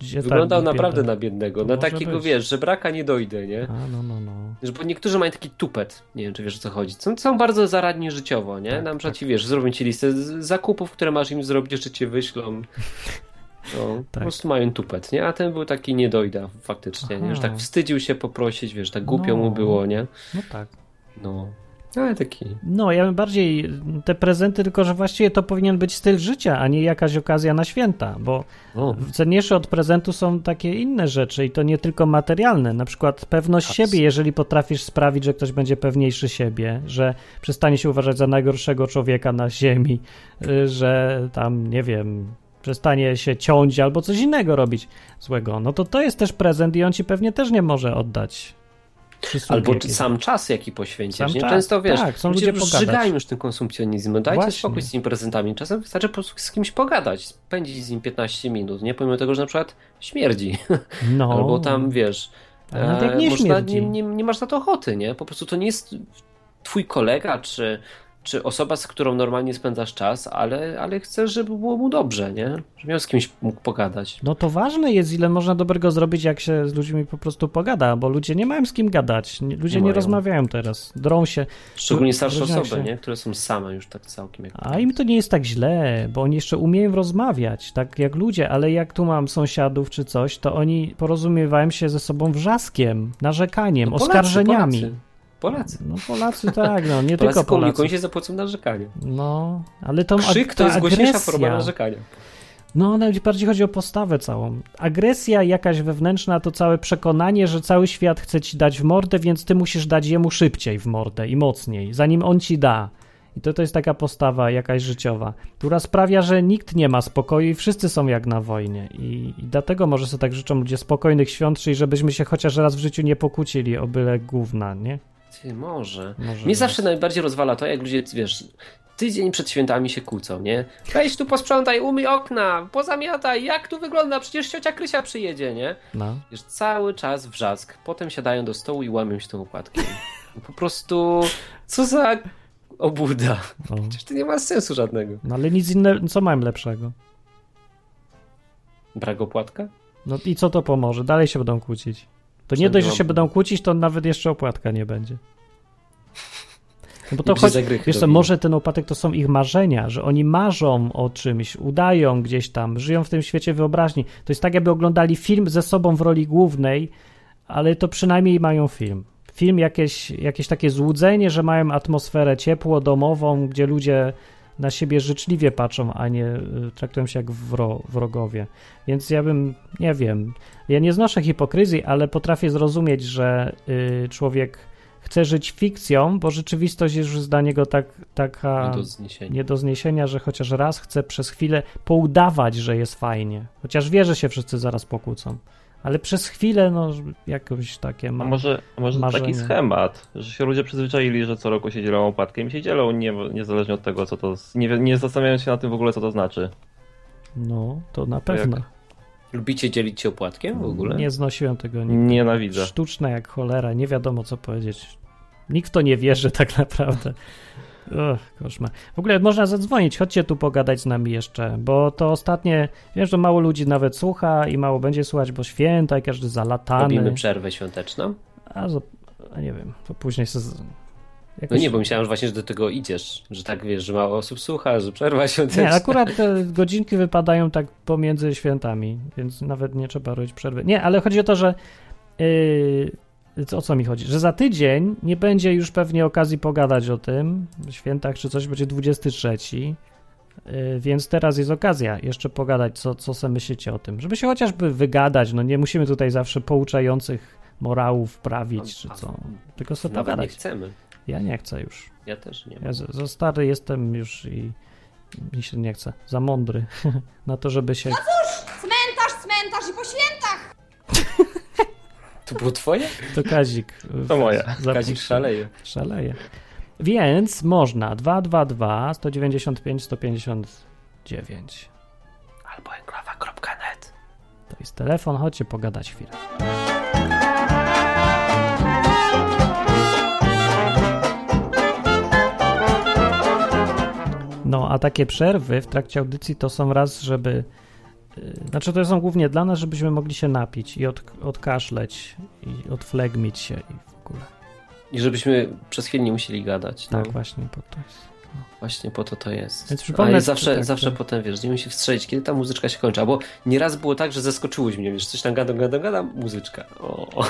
Gdzie Wyglądał tak naprawdę bieda? na biednego. To Na może takiego, być. wiesz, że braka nie dojdę, nie? A, no, no, no. Że, Bo niektórzy mają taki tupet, nie wiem czy wiesz o co chodzi. Są, są bardzo zaradni życiowo, nie? Tak, Na przykład tak. ci wiesz, zrobią ci listę zakupów, które masz im zrobić, jeszcze cię wyślą. No, Tak. Po prostu mają tupet, nie? A ten był taki niedojda faktycznie, nie? Że tak wstydził się poprosić, wiesz, tak głupio No. mu było, nie? No tak. No. Ale taki. No, ja bym bardziej te prezenty, tylko że właściwie to powinien być styl życia, a nie jakaś okazja na święta, bo O, cenniejsze od prezentu są takie inne rzeczy i to nie tylko materialne, na przykład pewność Abs- siebie, jeżeli potrafisz sprawić, że ktoś będzie pewniejszy siebie, że przestanie się uważać za najgorszego człowieka na ziemi, y, że tam, nie wiem, przestanie się ciąć albo coś innego robić złego, no to to jest też prezent i on ci pewnie też nie może oddać. Albo jakieś. sam czas, jaki poświęcisz. Sam Nie? czas, Często wiesz, tak, są ludzie ludzie już pogadać. żygają już tym konsumpcjonizmem. Dajcie Właśnie. spokój z tymi prezentami. Czasem wystarczy po prostu z kimś pogadać, spędzić z nim 15 minut, nie? Pomimo tego, że na przykład śmierdzi. No. Albo tam, wiesz, e, nie, nie, nie masz na to ochoty, nie? Po prostu to nie jest twój kolega, czy, czy osoba, z którą normalnie spędzasz czas, ale, ale chcesz, żeby było mu dobrze, nie? Żeby miał z kimś mógł pogadać. No to ważne jest, ile można dobrego zrobić, jak się z ludźmi po prostu pogada, bo ludzie nie mają z kim gadać. Ludzie Nie nie, rozmawiają teraz, drą się. Szczególnie starsze osoby, się. nie? Które są same już tak całkiem. Jak A im to nie jest tak źle, bo oni jeszcze umieją rozmawiać, tak jak ludzie, ale jak tu mam sąsiadów czy coś, to oni porozumiewają się ze sobą wrzaskiem, narzekaniem, No Polacy, oskarżeniami. Polacy. Polacy. No Polacy tak, no nie Polacy tylko komunikują Polacy. się za pomocą narzekania. No, ale tą Krzyk to jest głośniejsza forma narzekania. No, nawet bardziej chodzi o postawę całą. Agresja jakaś wewnętrzna to całe przekonanie, że cały świat chce ci dać w mordę, więc ty musisz dać jemu szybciej w mordę i mocniej, zanim on ci da. I to, to jest taka postawa jakaś życiowa, która sprawia, że nikt nie ma spokoju i wszyscy są jak na wojnie. I, i dlatego może sobie tak życzą ludzie spokojnych świąt, czyli żebyśmy się chociaż raz w życiu nie pokłócili o byle gówna, nie? Ty, może. Może Mnie jest. zawsze najbardziej rozwala to, jak ludzie, wiesz, tydzień przed świętami się kłócą, nie? Weź tu posprzątaj, umyj okna, pozamiataj, jak tu wygląda, przecież ciocia Krysia przyjedzie, nie? No. Wiesz, cały czas wrzask, potem siadają do stołu i łamią się tą układkę. Po prostu, co za obuda. No. Przecież to nie ma sensu żadnego. no ale nic innego, co mają lepszego? Brak opłatka? No i co to pomoże? Dalej się będą kłócić. To nie dość, że się będą kłócić, to nawet jeszcze opłatka nie będzie. No bo to zagrychy wiesz co, może ten upadek to są ich marzenia, że oni marzą o czymś, udają gdzieś tam, żyją w tym świecie wyobraźni. To jest tak, jakby oglądali film ze sobą w roli głównej, ale to przynajmniej mają film. Film jakieś, jakieś takie złudzenie, że mają atmosferę ciepło, domową, gdzie ludzie na siebie życzliwie patrzą, a nie y, traktują się jak wro, wrogowie. Więc ja bym, nie wiem, ja nie znoszę hipokryzji, ale potrafię zrozumieć, że y, człowiek chce żyć fikcją, bo rzeczywistość jest już dla niego tak, taka Nie do zniesienia. nie do zniesienia, że chociaż raz chce przez chwilę poudawać, że jest fajnie. Chociaż wie, że się wszyscy zaraz pokłócą. Ale przez chwilę, no, jakoś takie A ma. może, a może to taki schemat, że się ludzie przyzwyczaili, że co roku się dzielą opłatkiem i się dzielą nie, niezależnie od tego, co to. Nie, nie zastanawiając się na tym w ogóle, co to znaczy. No, to na To jak- pewno. Lubicie dzielić się opłatkiem w ogóle? Nie znosiłem tego nigdy. Nienawidzę. Sztuczne jak cholera, nie wiadomo co powiedzieć. Nikt w to nie wierzy tak naprawdę. Uch, koszmar. W ogóle można zadzwonić, chodźcie tu pogadać z nami jeszcze, bo to ostatnie, wiem, że mało ludzi nawet słucha i mało będzie słuchać, bo święta i każdy zalatany. Robimy przerwę świąteczną? A, a nie wiem, to później se... z- No jakoś- nie, bo myślałem że właśnie, że do tego idziesz, że tak wiesz, że mało osób słucha, że przerwa świąteczna. Nie, akurat te godzinki wypadają tak pomiędzy świętami, więc nawet nie trzeba robić przerwy. Nie, ale chodzi o to, że yy, o co mi chodzi? Że za tydzień nie będzie już pewnie okazji pogadać o tym, w świętach czy coś, będzie 23, yy, więc teraz jest okazja jeszcze pogadać, co, co sobie myślicie o tym, żeby się chociażby wygadać, no nie musimy tutaj zawsze pouczających morałów prawić, czy co, tylko sobie Nawet nie pogadać. chcemy. Ja nie chcę już. Ja też nie. Ja za, stary jestem już i mi się nie chce. Za mądry na to, żeby się. Cmentarz, cmentarz i po świętach! To było twoje? To Kazik. To moje. zapuścił. Kazik szaleje. Szaleje. Więc można 222 195 159. Albo enklawa.net. To jest telefon, chodźcie pogadać chwilę. No, a takie przerwy w trakcie audycji to są raz, żeby. Y, Znaczy, to są głównie dla nas, żebyśmy mogli się napić i od, odkaszleć, i odflegmić się i w ogóle. I żebyśmy przez chwilę nie musieli gadać. No. Tak, właśnie po to jest. Właśnie po to to jest. Więc przypomnę, zawsze, tak, zawsze tak. potem, wiesz, nie musi wstrzelić, kiedy ta muzyczka się kończy. Albo nieraz było tak, że zaskoczyłeś mnie, wiesz, coś tam gadam, gadam, gadam, muzyczka. O.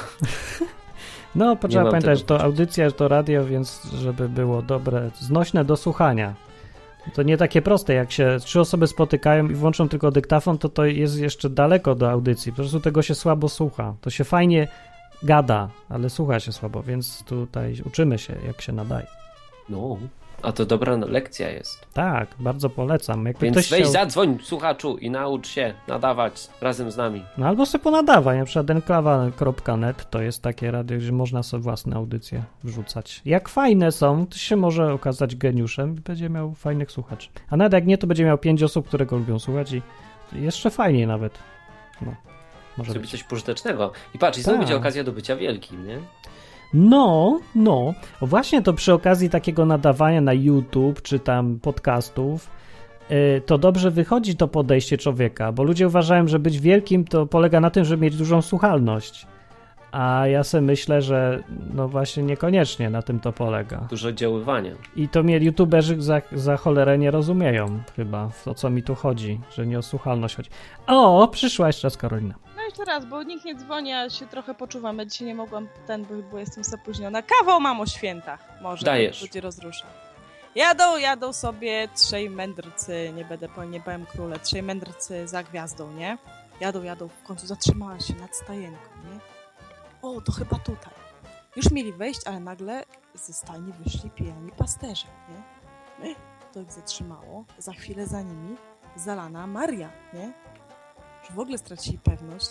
No, trzeba pamiętać, że to audycja, że to radio, więc żeby było dobre, znośne do słuchania. To nie takie proste, jak się trzy osoby spotykają i włączą tylko dyktafon, to to jest jeszcze daleko do audycji. Po prostu tego się słabo słucha. To się fajnie gada, ale słucha się słabo, więc tutaj uczymy się, jak się nadaje. No, a to dobra lekcja jest. Tak, bardzo polecam. Jakby Więc weź chciał... zadzwoń, słuchaczu, i naucz się nadawać razem z nami. No albo sobie ponadawaj, na przykład enklawa.net to jest takie radio, gdzie można sobie własne audycje wrzucać. Jak fajne są, to się może okazać geniuszem i będzie miał fajnych słuchaczy. A nawet jak nie, to będzie miał pięć osób, które go lubią słuchać i jeszcze fajniej nawet. No, może Zrobić być. coś pożytecznego. I patrz, i znowu Tak. będzie okazja do bycia wielkim, nie? No, no. Właśnie to przy okazji takiego nadawania na YouTube czy tam podcastów, yy, to dobrze wychodzi to podejście człowieka, bo ludzie uważają, że być wielkim to polega na tym, żeby mieć dużą słuchalność. A ja sobie myślę, że no właśnie niekoniecznie na tym to polega. Dużo oddziaływania. I to mnie youtuberzy za, za cholerę nie rozumieją chyba, to co mi tu chodzi, że nie o słuchalność chodzi. O, przyszła jeszcze raz Karolina. Jeszcze raz, bo nikt nie dzwoni, a się trochę poczuwam. Ja dzisiaj nie mogłam ten, bo, bo jestem zapóźniona. Kawał mam o świętach. Może Dajesz. ludzi rozrusza. Jadą, jadą sobie trzej mędrcy, nie będę po nie powiem króle, trzej mędrcy za gwiazdą, nie? Jadą, jadą, w końcu zatrzymała się nad stajenką, nie? O, to chyba tutaj. Już mieli wejść, ale nagle ze stajni wyszli pijani pasterze, nie? To ich zatrzymało. Za chwilę za nimi zalana Maria, nie? Już w ogóle stracili pewność.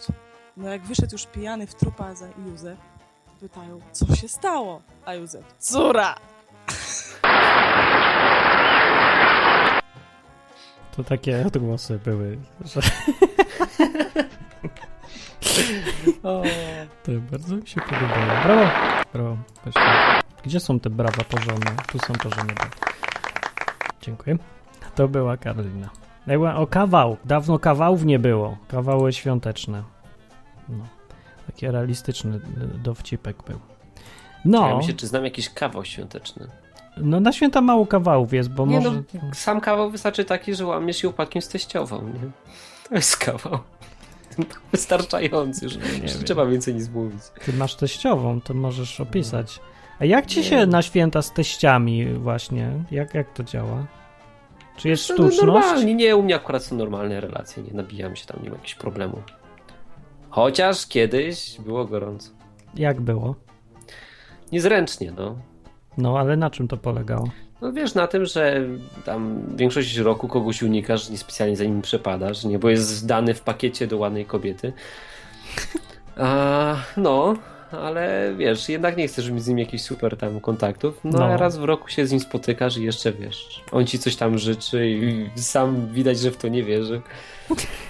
No jak wyszedł już pijany w trupa za Józef, to pytają, co się stało? A Józef, córa! To takie odgłosy były, że... To bardzo mi się podobało. Brawo! Brawo. Gdzie są te brawa porządne? Tu są porządne. Dziękuję. To była Karolina. O kawał. Dawno kawałów nie było. Kawały świąteczne. No. Taki realistyczny y, dowcipek był. No. Ja myślę, czy znam jakiś kawał świąteczny. No na święta mało kawałów jest, bo nie, może... No, sam kawał wystarczy taki, że łamiesz się upadkiem z teściową, nie? To jest kawał. Wystarczający już. Nie, nie trzeba więcej nic mówić. Ty masz teściową, to możesz opisać. A jak ci się na święta z teściami właśnie? Jak, jak to działa? Czy jest no, sztuczność? Normalnie, nie, u mnie akurat są normalne relacje, nie nabijam się tam, nie ma jakichś problemu. Chociaż kiedyś było gorąco. Jak było? Niezręcznie, no. No, ale na czym to polegało? No wiesz, na tym, że tam większość roku kogoś unikasz, niespecjalnie za nim przepadasz, nie, bo jest dany w pakiecie do ładnej kobiety. A, no, ale wiesz, jednak nie chcesz mieć z nim jakichś super tam kontaktów, no, no. a raz w roku się z nim spotykasz i jeszcze wiesz, on ci coś tam życzy i sam widać, że w to nie wierzy.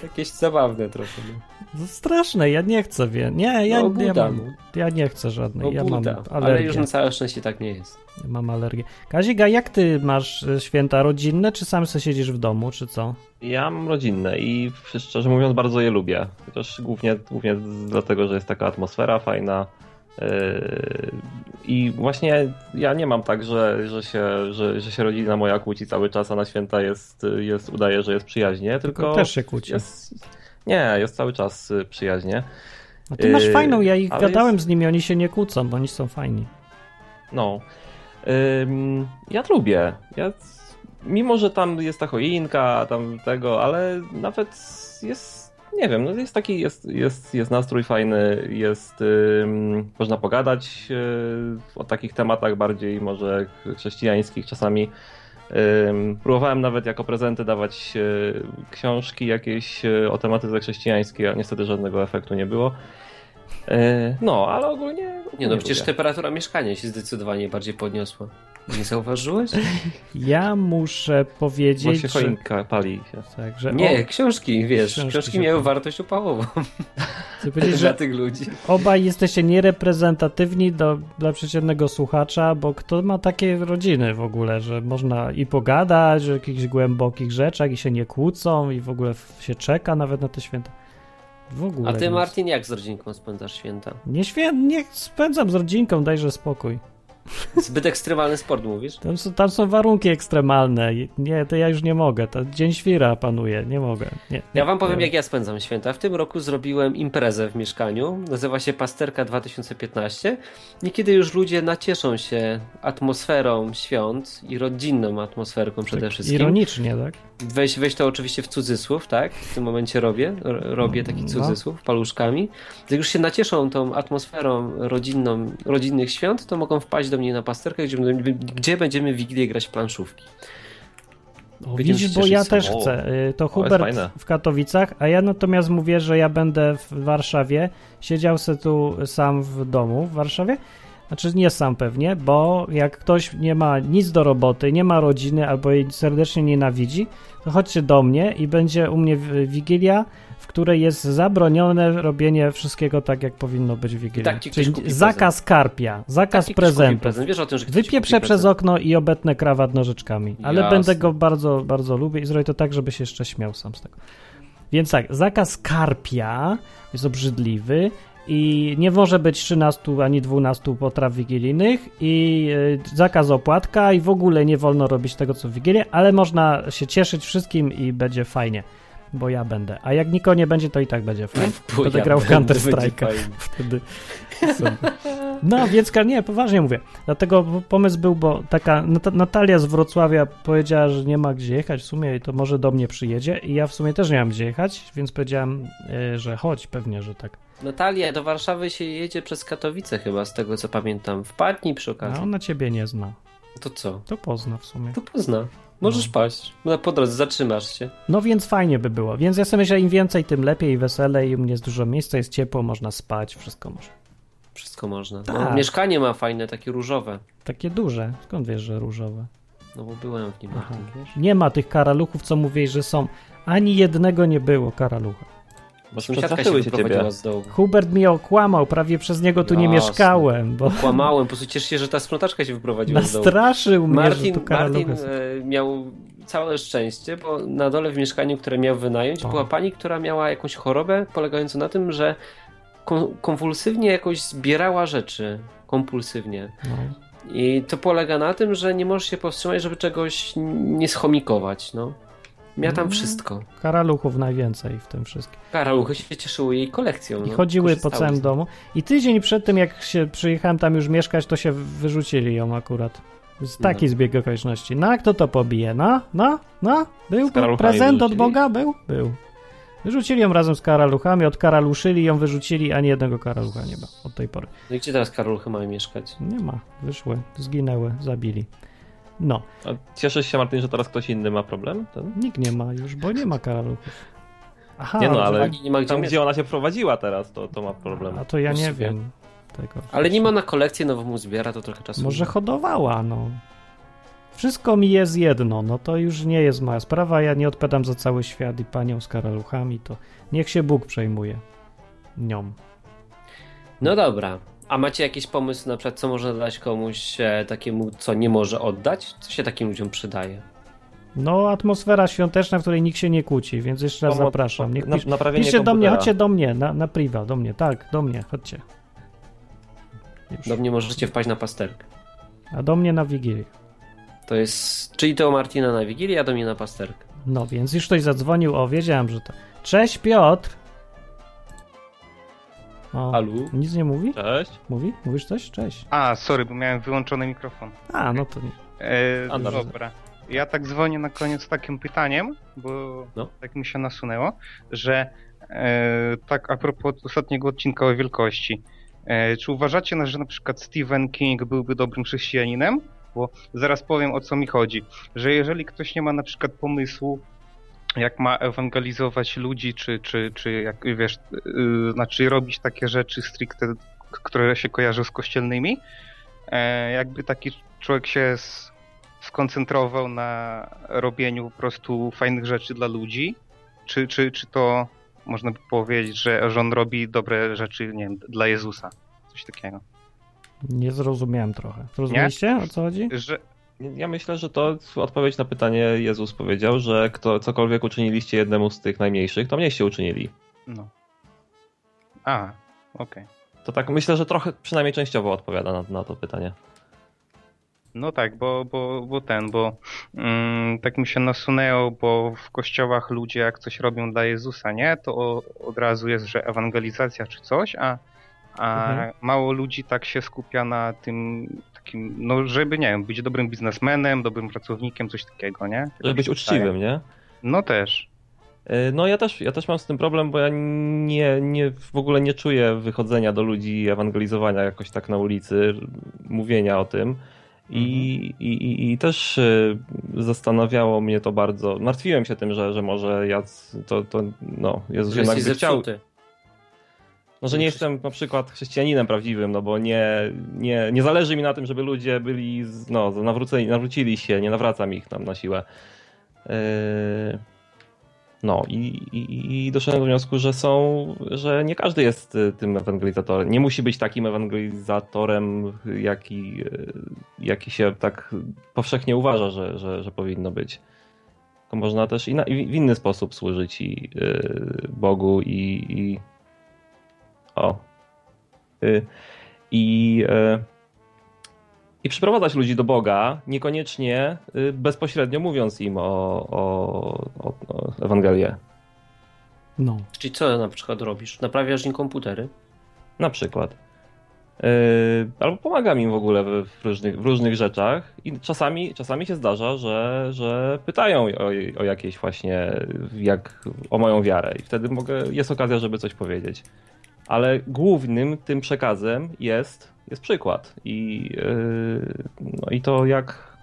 Jakieś zabawne trochę. No. no straszne, ja nie chcę, wie. Nie, ja, no, Buda, ja, mam, ja nie chcę żadnej. Ja mam alergię. Ale już na całe szczęście tak nie jest. Ja mam alergię. Kaziga, jak ty masz e, święta rodzinne, czy sam sobie siedzisz w domu, czy co? Ja mam rodzinne i szczerze mówiąc bardzo je lubię. Chociaż głównie, głównie dlatego, że jest taka atmosfera fajna. Yy, I właśnie ja nie mam tak, że, że, się, że, że się rodzina moja kłóci cały czas, a na święta jest, jest udaje, że jest przyjaźnie, tylko, też się kłóci. Jest, nie, jest cały czas przyjaźnie. A ty masz fajną, ja ich gadałem jest... z nimi, oni się nie kłócą, bo oni są fajni. No. Ja lubię. Ja, mimo, że tam jest ta choinka, tam tego, ale nawet jest nie wiem, no jest taki, jest, jest, jest nastrój fajny, jest, można pogadać yy, o takich tematach bardziej może chrześcijańskich czasami. próbowałem nawet jako prezenty dawać yy, książki jakieś yy, o tematyce chrześcijańskiej, a niestety żadnego efektu nie było. No, ale ogólnie. ogólnie nie, no przecież lubię. temperatura mieszkania się zdecydowanie bardziej podniosła. Nie zauważyłeś? Ja muszę powiedzieć. Bo się choinka pali się. Tak, że nie, o... książki, wiesz, książki, książki miały wartość opałową. Chcę powiedzieć, dla tych ludzi. Obaj jesteście niereprezentatywni do, dla przeciętnego słuchacza, bo kto ma takie rodziny w ogóle, że można i pogadać o jakichś głębokich rzeczach i się nie kłócą i w ogóle się czeka nawet na te święta. W ogóle. A ty, Martin, jak z rodzinką spędzasz święta? Nie święta, nie spędzam z rodzinką, dajże spokój. Zbyt ekstremalny sport, mówisz? Tam są, tam są warunki ekstremalne. Nie, to ja już nie mogę. To dzień świra panuje, nie mogę. Nie, nie, ja wam powiem, jak ja spędzam święta. W tym roku zrobiłem imprezę w mieszkaniu. Nazywa się Pasterka 2015. Niekiedy już ludzie nacieszą się atmosferą świąt i rodzinną atmosferką przede tak wszystkim. Ironicznie, tak? Weź, weź to oczywiście w cudzysłów, tak? W tym momencie robię, robię taki no. cudzysłów paluszkami. Jak już się nacieszą tą atmosferą rodzinną, rodzinnych świąt, to mogą wpaść do mnie na pasterkę, gdzie, gdzie będziemy w Wigilię grać planszówki. O, widzisz, bo ja też chcę. Y, to Hubert w Katowicach, a ja natomiast mówię, że ja będę w Warszawie. Siedział se tu sam w domu w Warszawie znaczy nie sam pewnie, bo jak ktoś nie ma nic do roboty, nie ma rodziny albo jej serdecznie nienawidzi, to chodźcie do mnie i będzie u mnie wigilia, której jest zabronione robienie wszystkiego tak, jak powinno być w Wigilii. Tak Czyli zakaz karpia, zakaz tak prezentów. Prezent. Wiesz o tym, że Wypieprzę przez okno i obetnę krawat nożyczkami, ale Jasne. będę go bardzo, bardzo lubię i zrobię to tak, żeby się jeszcze śmiał sam z tego. Więc tak, zakaz karpia jest obrzydliwy, i nie może być 13 ani 12 potraw wigilijnych i e, zakaz opłatka i w ogóle nie wolno robić tego co w Wigilię, ale można się cieszyć wszystkim i będzie fajnie, bo ja będę. A jak nikogo nie będzie, to i tak będzie fajnie. Bo będę ja grał w Counter Strike'a wtedy. No, więc nie, poważnie mówię. Dlatego pomysł był, bo taka Natalia z Wrocławia powiedziała, że nie ma gdzie jechać w sumie i to może do mnie przyjedzie i ja w sumie też nie mam gdzie jechać, więc powiedziałem, e, że chodź, pewnie, że tak. Natalia, do Warszawy się jedzie przez Katowice chyba, z tego co pamiętam. Wpadnij przy okazji. A ona ciebie nie zna. To co? To pozna w sumie. To pozna. Możesz no. paść. No, po drodze zatrzymasz się. No więc fajnie by było. Więc ja sobie myślę, im więcej, tym lepiej, weselej. U mnie jest dużo miejsca, jest ciepło, można spać, wszystko można. Wszystko można. No, tak. mieszkanie ma fajne, takie różowe. Takie duże. Skąd wiesz, że różowe? No bo byłem w nim. Aha. Nie ma tych karaluchów, co mówisz, że są. Ani jednego nie było karalucha. Bo sąsiadka się wyprowadziła z dołu. Hubert mi okłamał, prawie przez niego tu Jasne. nie mieszkałem. Bo... Okłamałem, po prostu cieszę się, że ta sprzątaczka się wyprowadziła Nastraszył z dołu. mnie, Martin, że tu Martin e, miał całe szczęście, bo na dole w mieszkaniu, które miał wynająć, O. była pani, która miała jakąś chorobę polegającą na tym, że kon- konwulsywnie jakoś zbierała rzeczy. Kompulsywnie. No. I to polega na tym, że nie możesz się powstrzymać, żeby czegoś nie schomikować. No. Miała tam No. wszystko. Karaluchów najwięcej w tym wszystkim. Karaluchy się cieszyły jej kolekcją. I no. chodziły po całym domu. I tydzień przed tym, jak się przyjechałem tam już mieszkać, to się wyrzucili ją akurat. Z taki No. zbieg okoliczności. No, a kto to pobije? No, no, no, był karaluchami prezent od? Boga? Był? Był. Wyrzucili ją razem z karaluchami, odkaraluszyli ją, wyrzucili, ani jednego karalucha nie ma od tej pory. No i gdzie teraz karaluchy mają mieszkać? Nie ma, wyszły, zginęły, zabili. No, A cieszysz się, Martin, że teraz ktoś inny ma problem? Ten? nikt nie ma już, bo nie ma karaluchów. Aha, Nie no, ale Pani nie ma gdzie tam, mieszkać. gdzie ona się prowadziła teraz, to, to ma problem. a to ja nie wiem tego. Ale nie ma na kolekcję nową zbiera, to trochę czasu. Może hodowała, no. Wszystko mi jest jedno, no to już nie jest moja sprawa, ja nie odpowiadam za cały świat i panią z karaluchami, to niech się Bóg przejmuje nią. No dobra. A macie jakiś pomysł na przykład, co można dać komuś e, takiemu, co nie może oddać? Co się takim ludziom przydaje? No, atmosfera świąteczna, w której nikt się nie kłóci, więc jeszcze raz Pomo- zapraszam. Niech na- pisz, naprawienie piszcie do mnie, chodźcie do mnie, na, na priwa, do mnie, tak, do mnie, chodźcie. Już. Do mnie możecie wpaść na pasterkę. A do mnie na Wigilię. To jest. Czyli to Martina na Wigilię, a do mnie na pasterkę. No, więc już ktoś zadzwonił, o, wiedziałem, że to... Cześć, Piotr! O, Alu? nic nie mówi? Cześć. Mówi? Mówisz coś? Cześć. A, sorry, bo miałem wyłączony mikrofon. A, no to nie. E, A, dobrze. dobra. Ja tak dzwonię na koniec z takim pytaniem, bo No. tak mi się nasunęło, że e, tak a propos ostatniego odcinka o wielkości. E, czy uważacie, na- że na przykład Stephen King byłby dobrym chrześcijaninem? Bo zaraz powiem o co mi chodzi. Że jeżeli ktoś nie ma na przykład pomysłu, jak ma ewangelizować ludzi, czy, czy, czy jak wiesz, yy, znaczy robić takie rzeczy stricte, które się kojarzą z kościelnymi, e, jakby taki człowiek się s- skoncentrował na robieniu po prostu fajnych rzeczy dla ludzi, czy, czy, czy to można by powiedzieć, że, że on robi dobre rzeczy, nie wiem, dla Jezusa, coś takiego. Nie zrozumiałem trochę. Zrozumieliście o co chodzi? Że, Ja myślę, że to odpowiedź na pytanie Jezus powiedział, że kto, cokolwiek uczyniliście jednemu z tych najmniejszych, to mnieście uczynili. no. A, okej. To tak myślę, że trochę przynajmniej częściowo odpowiada na, na to pytanie. No tak, bo, bo, bo ten, bo mm, tak mi się nasunęło, bo w kościołach ludzie jak coś robią dla Jezusa, nie, to o, od razu jest, że ewangelizacja czy coś, a, a Mhm. mało ludzi tak się skupia na tym takim, no żeby, nie wiem, być dobrym biznesmenem, dobrym pracownikiem, coś takiego, nie? Żeby być uczciwym, nie? No też. Y, No ja też, ja też mam z tym problem, bo ja nie, nie, w ogóle nie czuję wychodzenia do ludzi, ewangelizowania jakoś tak na ulicy, mówienia o tym. I, i, i, I też y, zastanawiało mnie to bardzo. Martwiłem się tym, że, że może ja to, to no, Jezus Że jednak jesteś by chciał. zepsuty. No, że nie jestem na przykład chrześcijaninem prawdziwym, no bo nie, nie, nie zależy mi na tym, żeby ludzie byli, no, nawróceni, nawrócili się, nie nawracam ich tam na siłę. Yy, No i, i, i doszedłem do wniosku, że są, że nie każdy jest y, tym ewangelizatorem. Nie musi być takim ewangelizatorem, jaki, y, jaki się tak powszechnie uważa, że, że, że powinno być. To można też i w inny sposób służyć i y, Bogu i, i o. Y, I, y, I przyprowadzać ludzi do Boga, niekoniecznie y, bezpośrednio mówiąc im o, o, o, o Ewangelię. No. Czyli co na przykład robisz? Naprawiasz im komputery? Na przykład. Yy, albo pomagam im w ogóle w, w, różnych, w różnych rzeczach i czasami, czasami się zdarza, że, że pytają o, o jakieś właśnie, jak, o moją wiarę i wtedy mogę, jest okazja, żeby coś powiedzieć. Ale głównym tym przekazem jest, jest przykład i, yy, no i to jak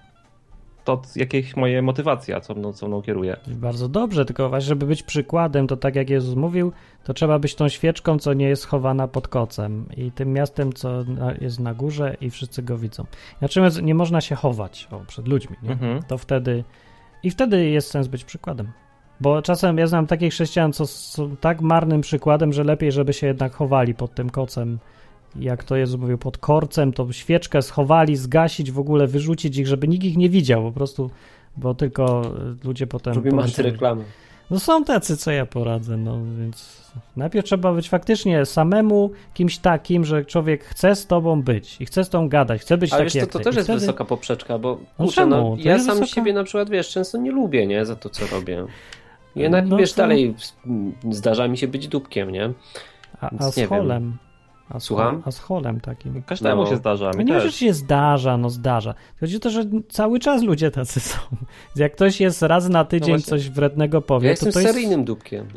to jakieś moje motywacja, co mną, co mną kieruje. Bardzo dobrze, tylko właśnie, żeby być przykładem, to tak jak Jezus mówił, to trzeba być tą świeczką, co nie jest chowana pod kocem i tym miastem, co jest na górze i wszyscy go widzą. Natomiast nie można się chować o, przed ludźmi, nie? Mhm. To wtedy i wtedy jest sens być przykładem. Bo czasem ja znam takich chrześcijan, co są tak marnym przykładem, że lepiej, żeby się jednak chowali pod tym kocem. Jak to Jezus mówił, pod korcem, to świeczkę schowali, zgasić, w ogóle wyrzucić ich, żeby nikt ich nie widział. Po prostu bo tylko y, ludzie potem... Robimy pomyślą- antyreklamę. No są tacy, co ja poradzę, no więc najpierw trzeba być faktycznie samemu kimś takim, że człowiek chce z tobą być i chce z tobą gadać, chce być Ale taki wiesz, to, to też jest wtedy- wysoka poprzeczka, bo No kurczę, no, ja sam wysoka. siebie na przykład, wiesz, często nie lubię, nie, za to, co robię. Jednak, No wiesz, to- dalej zdarza mi się być dupkiem, nie? A, a z nie wiem. holem. A z, Słucham? A z holem takim. Każdemu No. się zdarza, No mi nie, że też. się zdarza, no zdarza. Chodzi o to, że cały czas ludzie tacy są. Jak ktoś jest raz na tydzień No coś wrednego powie, Ja jestem to to jest... seryjnym dupkiem.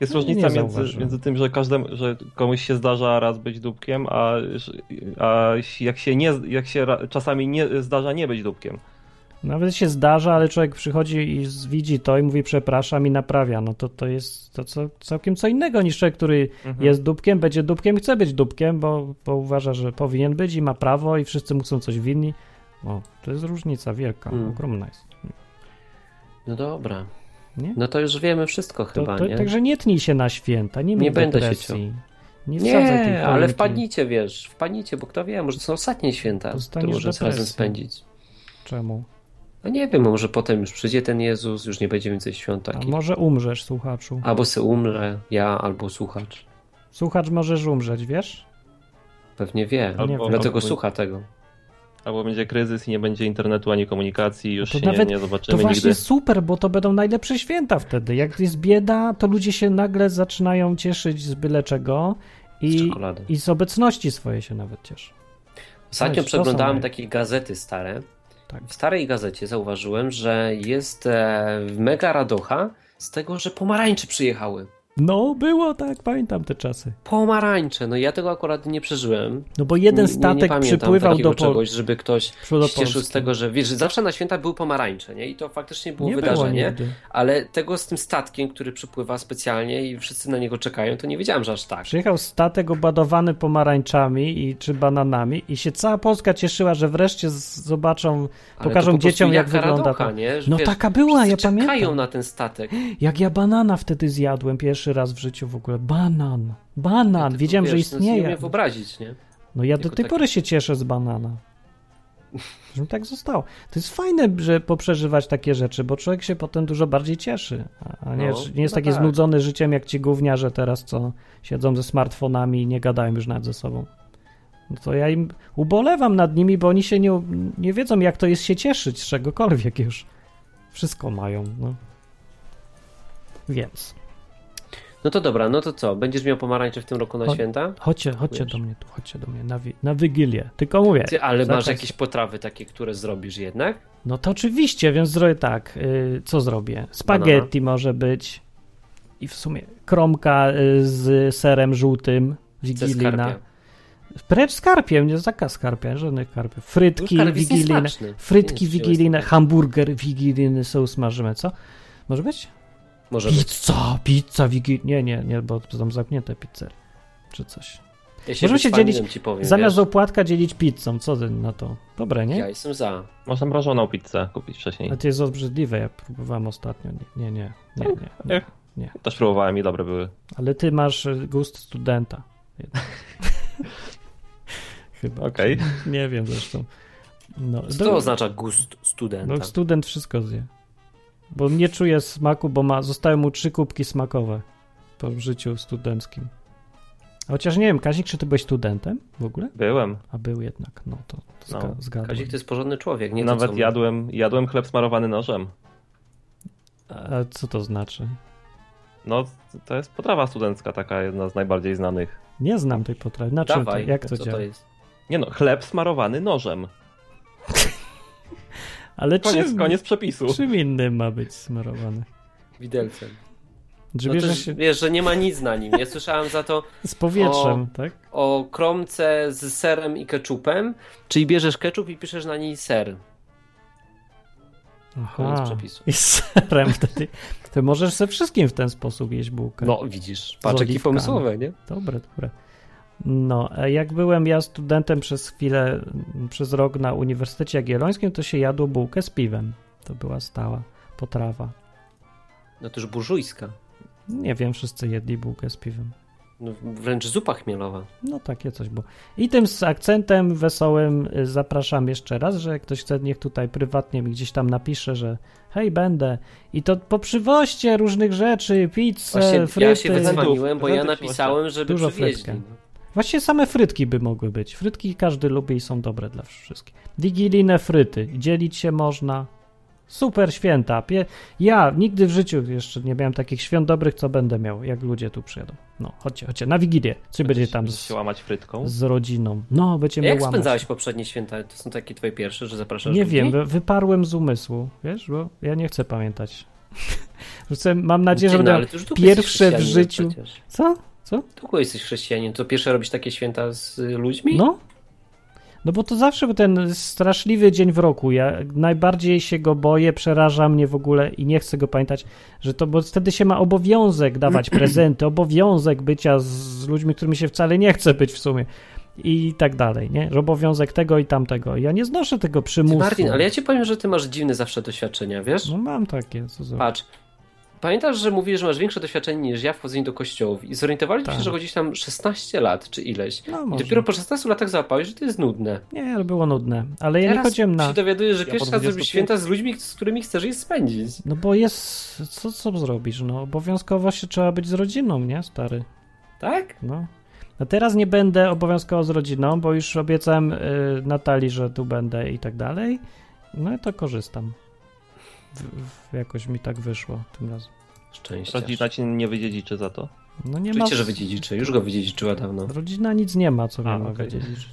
Jest No, różnica nie między, między tym, że każdemu, że komuś się zdarza raz być dupkiem, a, a jak się nie, jak się czasami nie zdarza nie być dupkiem. Nawet się zdarza, ale człowiek przychodzi i widzi to i mówi przepraszam i naprawia. No to to jest to co, całkiem co innego niż człowiek, który Mhm. jest dupkiem, będzie dupkiem, chce być dupkiem, bo, bo uważa, że powinien być i ma prawo i wszyscy mu są coś winni. O, to jest różnica wielka, Mm. ogromna jest. No dobra. Nie? No to już wiemy wszystko To, chyba, to, nie? także nie tnij się na święta, nie, Nie będę się depresji. Nie, wsadzaj tej Nie, ale wpadnijcie, wiesz, wpadnijcie, bo kto wie, może to są ostatnie święta, które możemy razem spędzić. Czemu? No nie wiem, może potem już przyjdzie ten Jezus, już nie będzie więcej świąt A takich. może umrzesz, słuchaczu. Albo se umrę, ja, albo słuchacz. Słuchacz możesz umrzeć, wiesz? Pewnie wie, Nie wiem. dlatego albo, słucha tego. albo będzie kryzys i nie będzie internetu ani komunikacji, już To się nawet- nie, nie To zobaczymy właśnie nigdy. super, bo to będą najlepsze święta wtedy. Jak jest bieda, to ludzie się nagle zaczynają cieszyć z byle czego Z i, czekolady. i z obecności swojej się nawet cieszą. Ostatnio to przeglądałem takie gazety stare. Tak. W starej gazecie zauważyłem, że jest e, mega radocha z tego, że pomarańcze przyjechały. No, było tak, pamiętam te czasy. Pomarańcze, no ja tego akurat nie przeżyłem. No bo jeden Nie- nie, statek pamiętam przypływał do Pol- czegoś, żeby ktoś cieszył z Polski. tego, że wiesz, zawsze na święta były pomarańcze, nie? I to faktycznie było Nie było wydarzenie. nigdy. ale tego z tym statkiem, który przypływa specjalnie i wszyscy na niego czekają, to nie wiedziałem, że aż tak. Przyjechał statek obładowany pomarańczami i, czy bananami i się cała Polska cieszyła, że wreszcie zobaczą, Ale pokażą po dzieciom jak wygląda radocha, to. nie? Że No wiesz, taka była, ja wszyscy czekają pamiętam. na ten statek. Jak ja banana wtedy zjadłem pierwszy raz w życiu w ogóle. Banan. Banan. Wiedziałem, że Wiesz, no, Nie istnieje. umiem wyobrazić, nie? No ja do Tylko tej taki- pory się cieszę z banana. Że mi tak zostało. To jest fajne, że poprzeżywać takie rzeczy, bo człowiek się potem dużo bardziej cieszy. A a nie, No, nie jest no taki tak. znudzony życiem jak ci gówniarze teraz, co siedzą ze smartfonami i nie gadają już nawet ze sobą. No to ja im ubolewam nad nimi, bo oni się nie, nie wiedzą, jak to jest się cieszyć z czegokolwiek już. Wszystko mają, no. Więc. No to dobra, no to co? Będziesz miał pomarańcze w tym roku na Cho- święta? Chodźcie, chodźcie Wiesz. do mnie tu, chodźcie do mnie na, wi- na Wigilię. Tylko mówię. Ty, ale masz jakieś potrawy takie, które zrobisz jednak? No to oczywiście, więc zrobię tak. y, co zrobię? Spaghetti może być. I w sumie kromka y, z serem żółtym. Wigilijna. Precz skarpiem, nie zakaz skarpia, żadnych karpiów. Frytki wigilijne. Frytki wigilijne, hamburger wigilijny są smażymy, co? Może być? Może być. Pizza, pizza wigilijna. Nie, nie, nie, bo to są zamknięte pizzerie. Czy coś. Ja się Możemy się dzielić, ci powiem, zamiast wiesz? opłatka dzielić pizzą. Co ty na to? Dobre, nie? Ja jestem za. Można mrożoną pizzę kupić wcześniej. Ale to jest obrzydliwe, ja próbowałem ostatnio. Nie, nie, nie. nie, nie, nie, nie. Też próbowałem i dobre były. Ale ty masz y, gust studenta. Chyba. Okej. Nie wiem zresztą. No, Co to oznacza gust studenta? No, student wszystko zje. Bo nie czuje smaku, bo ma, zostały mu trzy kubki smakowe po życiu studenckim. Chociaż nie wiem, Kazik, czy ty byłeś studentem w ogóle? Byłem. A był jednak, no to, to zga, No. zgadłem. Kazik to jest porządny człowiek, nie to, Nawet co... jadłem, jadłem chleb smarowany nożem. A co to znaczy? No, to jest potrawa studencka, taka jedna z najbardziej znanych. Nie znam tej potrawy. Na czym Dawaj, to, jak to działa? to jest? Nie no, chleb smarowany nożem. Ale Koniec, czym, koniec przepisu. czym innym ma być smarowany? Widelcem. Że No bierze się Wiesz, że nie ma nic na nim. Ja słyszałem za to z powietrzem, o- tak? o kromce z serem i ketchupem, czyli bierzesz ketchup i piszesz na niej ser. Koniec przepisu. I z serem wtedy. To możesz ze wszystkim w ten sposób jeść bułkę. No widzisz, jakie oliwkami. pomysłowe, nie? Dobre, dobre. No, a jak byłem ja studentem przez chwilę, przez rok na Uniwersytecie Jagiellońskim, to się jadło bułkę z piwem. To była stała potrawa. No to już burżujska. Nie wiem, wszyscy jedli bułkę z piwem. No, wręcz zupa chmielowa. No takie coś było. I tym z akcentem wesołym y, zapraszam jeszcze raz, że jak ktoś chce, niech tutaj prywatnie mi gdzieś tam napisze, że hej, będę. I to poprzywoście różnych rzeczy, pizzę, Właśnie fryty. ja się wydzwoniłem, bo ja napisałem, żeby Dużo przywieźli. frytka. Właściwie same frytki by mogły być. Frytki każdy lubi i są dobre dla wszystkich. Wigilijne fryty. Dzielić się można. Super święta. Pie- Ja nigdy w życiu jeszcze nie miałem takich świąt dobrych, co będę miał, jak ludzie tu przyjadą. No, chodźcie, chodźcie. Na Wigilię. Co będzie tam z, się łamać frytką. z rodziną? No, będziemy Jak łamać. spędzałeś poprzednie święta? To są takie twoje pierwsze, że zapraszasz Nie ludzi? wiem, wy- wyparłem z umysłu, wiesz, bo ja nie chcę pamiętać. Chcę, mam nadzieję, że no, będę jesteś pierwsze w życiu. przecież. Co? Co? Długo jesteś chrześcijanin, to pierwsze robisz takie święta z y, ludźmi? No. No bo to zawsze był ten straszliwy dzień w roku. Ja najbardziej się go boję, przeraża mnie w ogóle i nie chcę go pamiętać, że to, bo wtedy się ma obowiązek dawać prezenty, obowiązek bycia z, ludźmi, którymi się wcale nie chce być w sumie i tak dalej, nie? Że obowiązek tego i tamtego. Ja nie znoszę tego Ty, przymusu. Martin, ale ja ci powiem, że ty masz dziwne zawsze doświadczenia, wiesz? No mam takie, co. Patrz. Pamiętasz, że mówisz, że masz większe doświadczenie niż ja w chodzeniu do kościołów i zorientowaliśmy Tak. się, że chodzisz tam 16 lat czy ileś. No I dopiero po 16 latach załapałeś, że to jest nudne. Nie, ale było nudne. Ale ja nie Teraz chodziłem na... się dowiaduję, że Ja pierwszy raz 25 zrobisz święta z ludźmi, z którymi chcesz je spędzić. No bo jest... Co, co zrobisz? No obowiązkowo się trzeba być z rodziną, nie, stary? Tak? No. A teraz nie będę obowiązkowo z rodziną, bo już obiecałem y, Natalii, że tu będę i tak dalej. No i to korzystam. W, w, jakoś mi tak wyszło tym razem. Szczęście. Rodzina ci nie wydziedziczy za to. No nie Oczywiście, ma... że wydziedziczy. Już go wydziedziczyła dawno. Rodzina nic nie ma, co A, mi ma wydziedziczyć.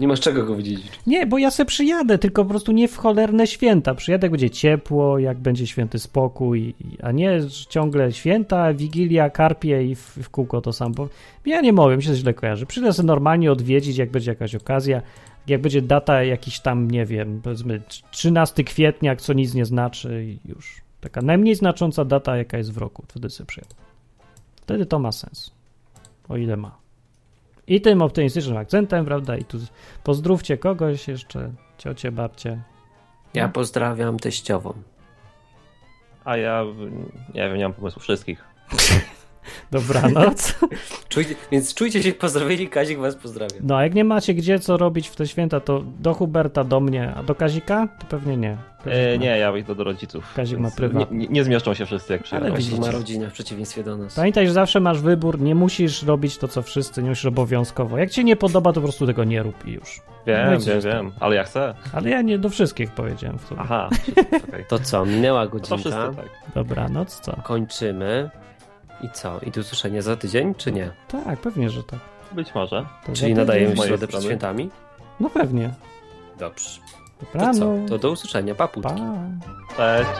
Nie masz czego go wydziedziczyć. Nie, bo ja se przyjadę, tylko po prostu nie w cholerne święta. Przyjadę, jak będzie ciepło, jak będzie święty spokój, i- a nie ciągle święta, wigilia, karpie i w, w kółko to samo. Ja nie mogę, mi się to źle kojarzy. Przyjdę sobie normalnie odwiedzić, jak będzie jakaś okazja, jak będzie data jakiś tam, nie wiem, powiedzmy 13 kwietnia, co nic nie znaczy i już. Taka najmniej znacząca data, jaka jest w roku. Wtedy sobie przyjadę. Wtedy to ma sens. O ile ma. I tym optymistycznym akcentem, prawda? I tu pozdrówcie kogoś jeszcze, ciocie, babcie. Ja pozdrawiam teściową. A ja nie wiem, nie mam pomysłu wszystkich. Dobranoc. Czujcie, więc czujcie się pozdrowieni, Kazik was pozdrawia. No, a jak nie macie gdzie co robić w te święta, to do Huberta, do mnie, a do Kazika? To pewnie nie. E, ma- nie, ja idę do rodziców. Kazik ma prywatny. Nie, nie, nie zmieszczą się wszyscy jak przyjadą. Ale Kazik widzicie. ma rodzinę w przeciwieństwie do nas. Pamiętaj, że zawsze masz wybór, nie musisz robić to, co wszyscy, nie musisz obowiązkowo. Jak ci nie podoba, to po prostu tego nie rób i już. Wiem, wiem, wiem, ale ja chcę. Ale ja nie do wszystkich powiedziałem. W sumie. Aha, okej. To co, minęła No to godzinka. wszyscy tak. Dobranoc, co? Kończymy. I co? I do usłyszenia za tydzień, czy nie? Tak, pewnie, że tak. Być może. To Czyli nadajemy środę przed świętami? No pewnie. Dobrze. To Dobranoc. co? To do usłyszenia. Paputki. Pa. Cześć.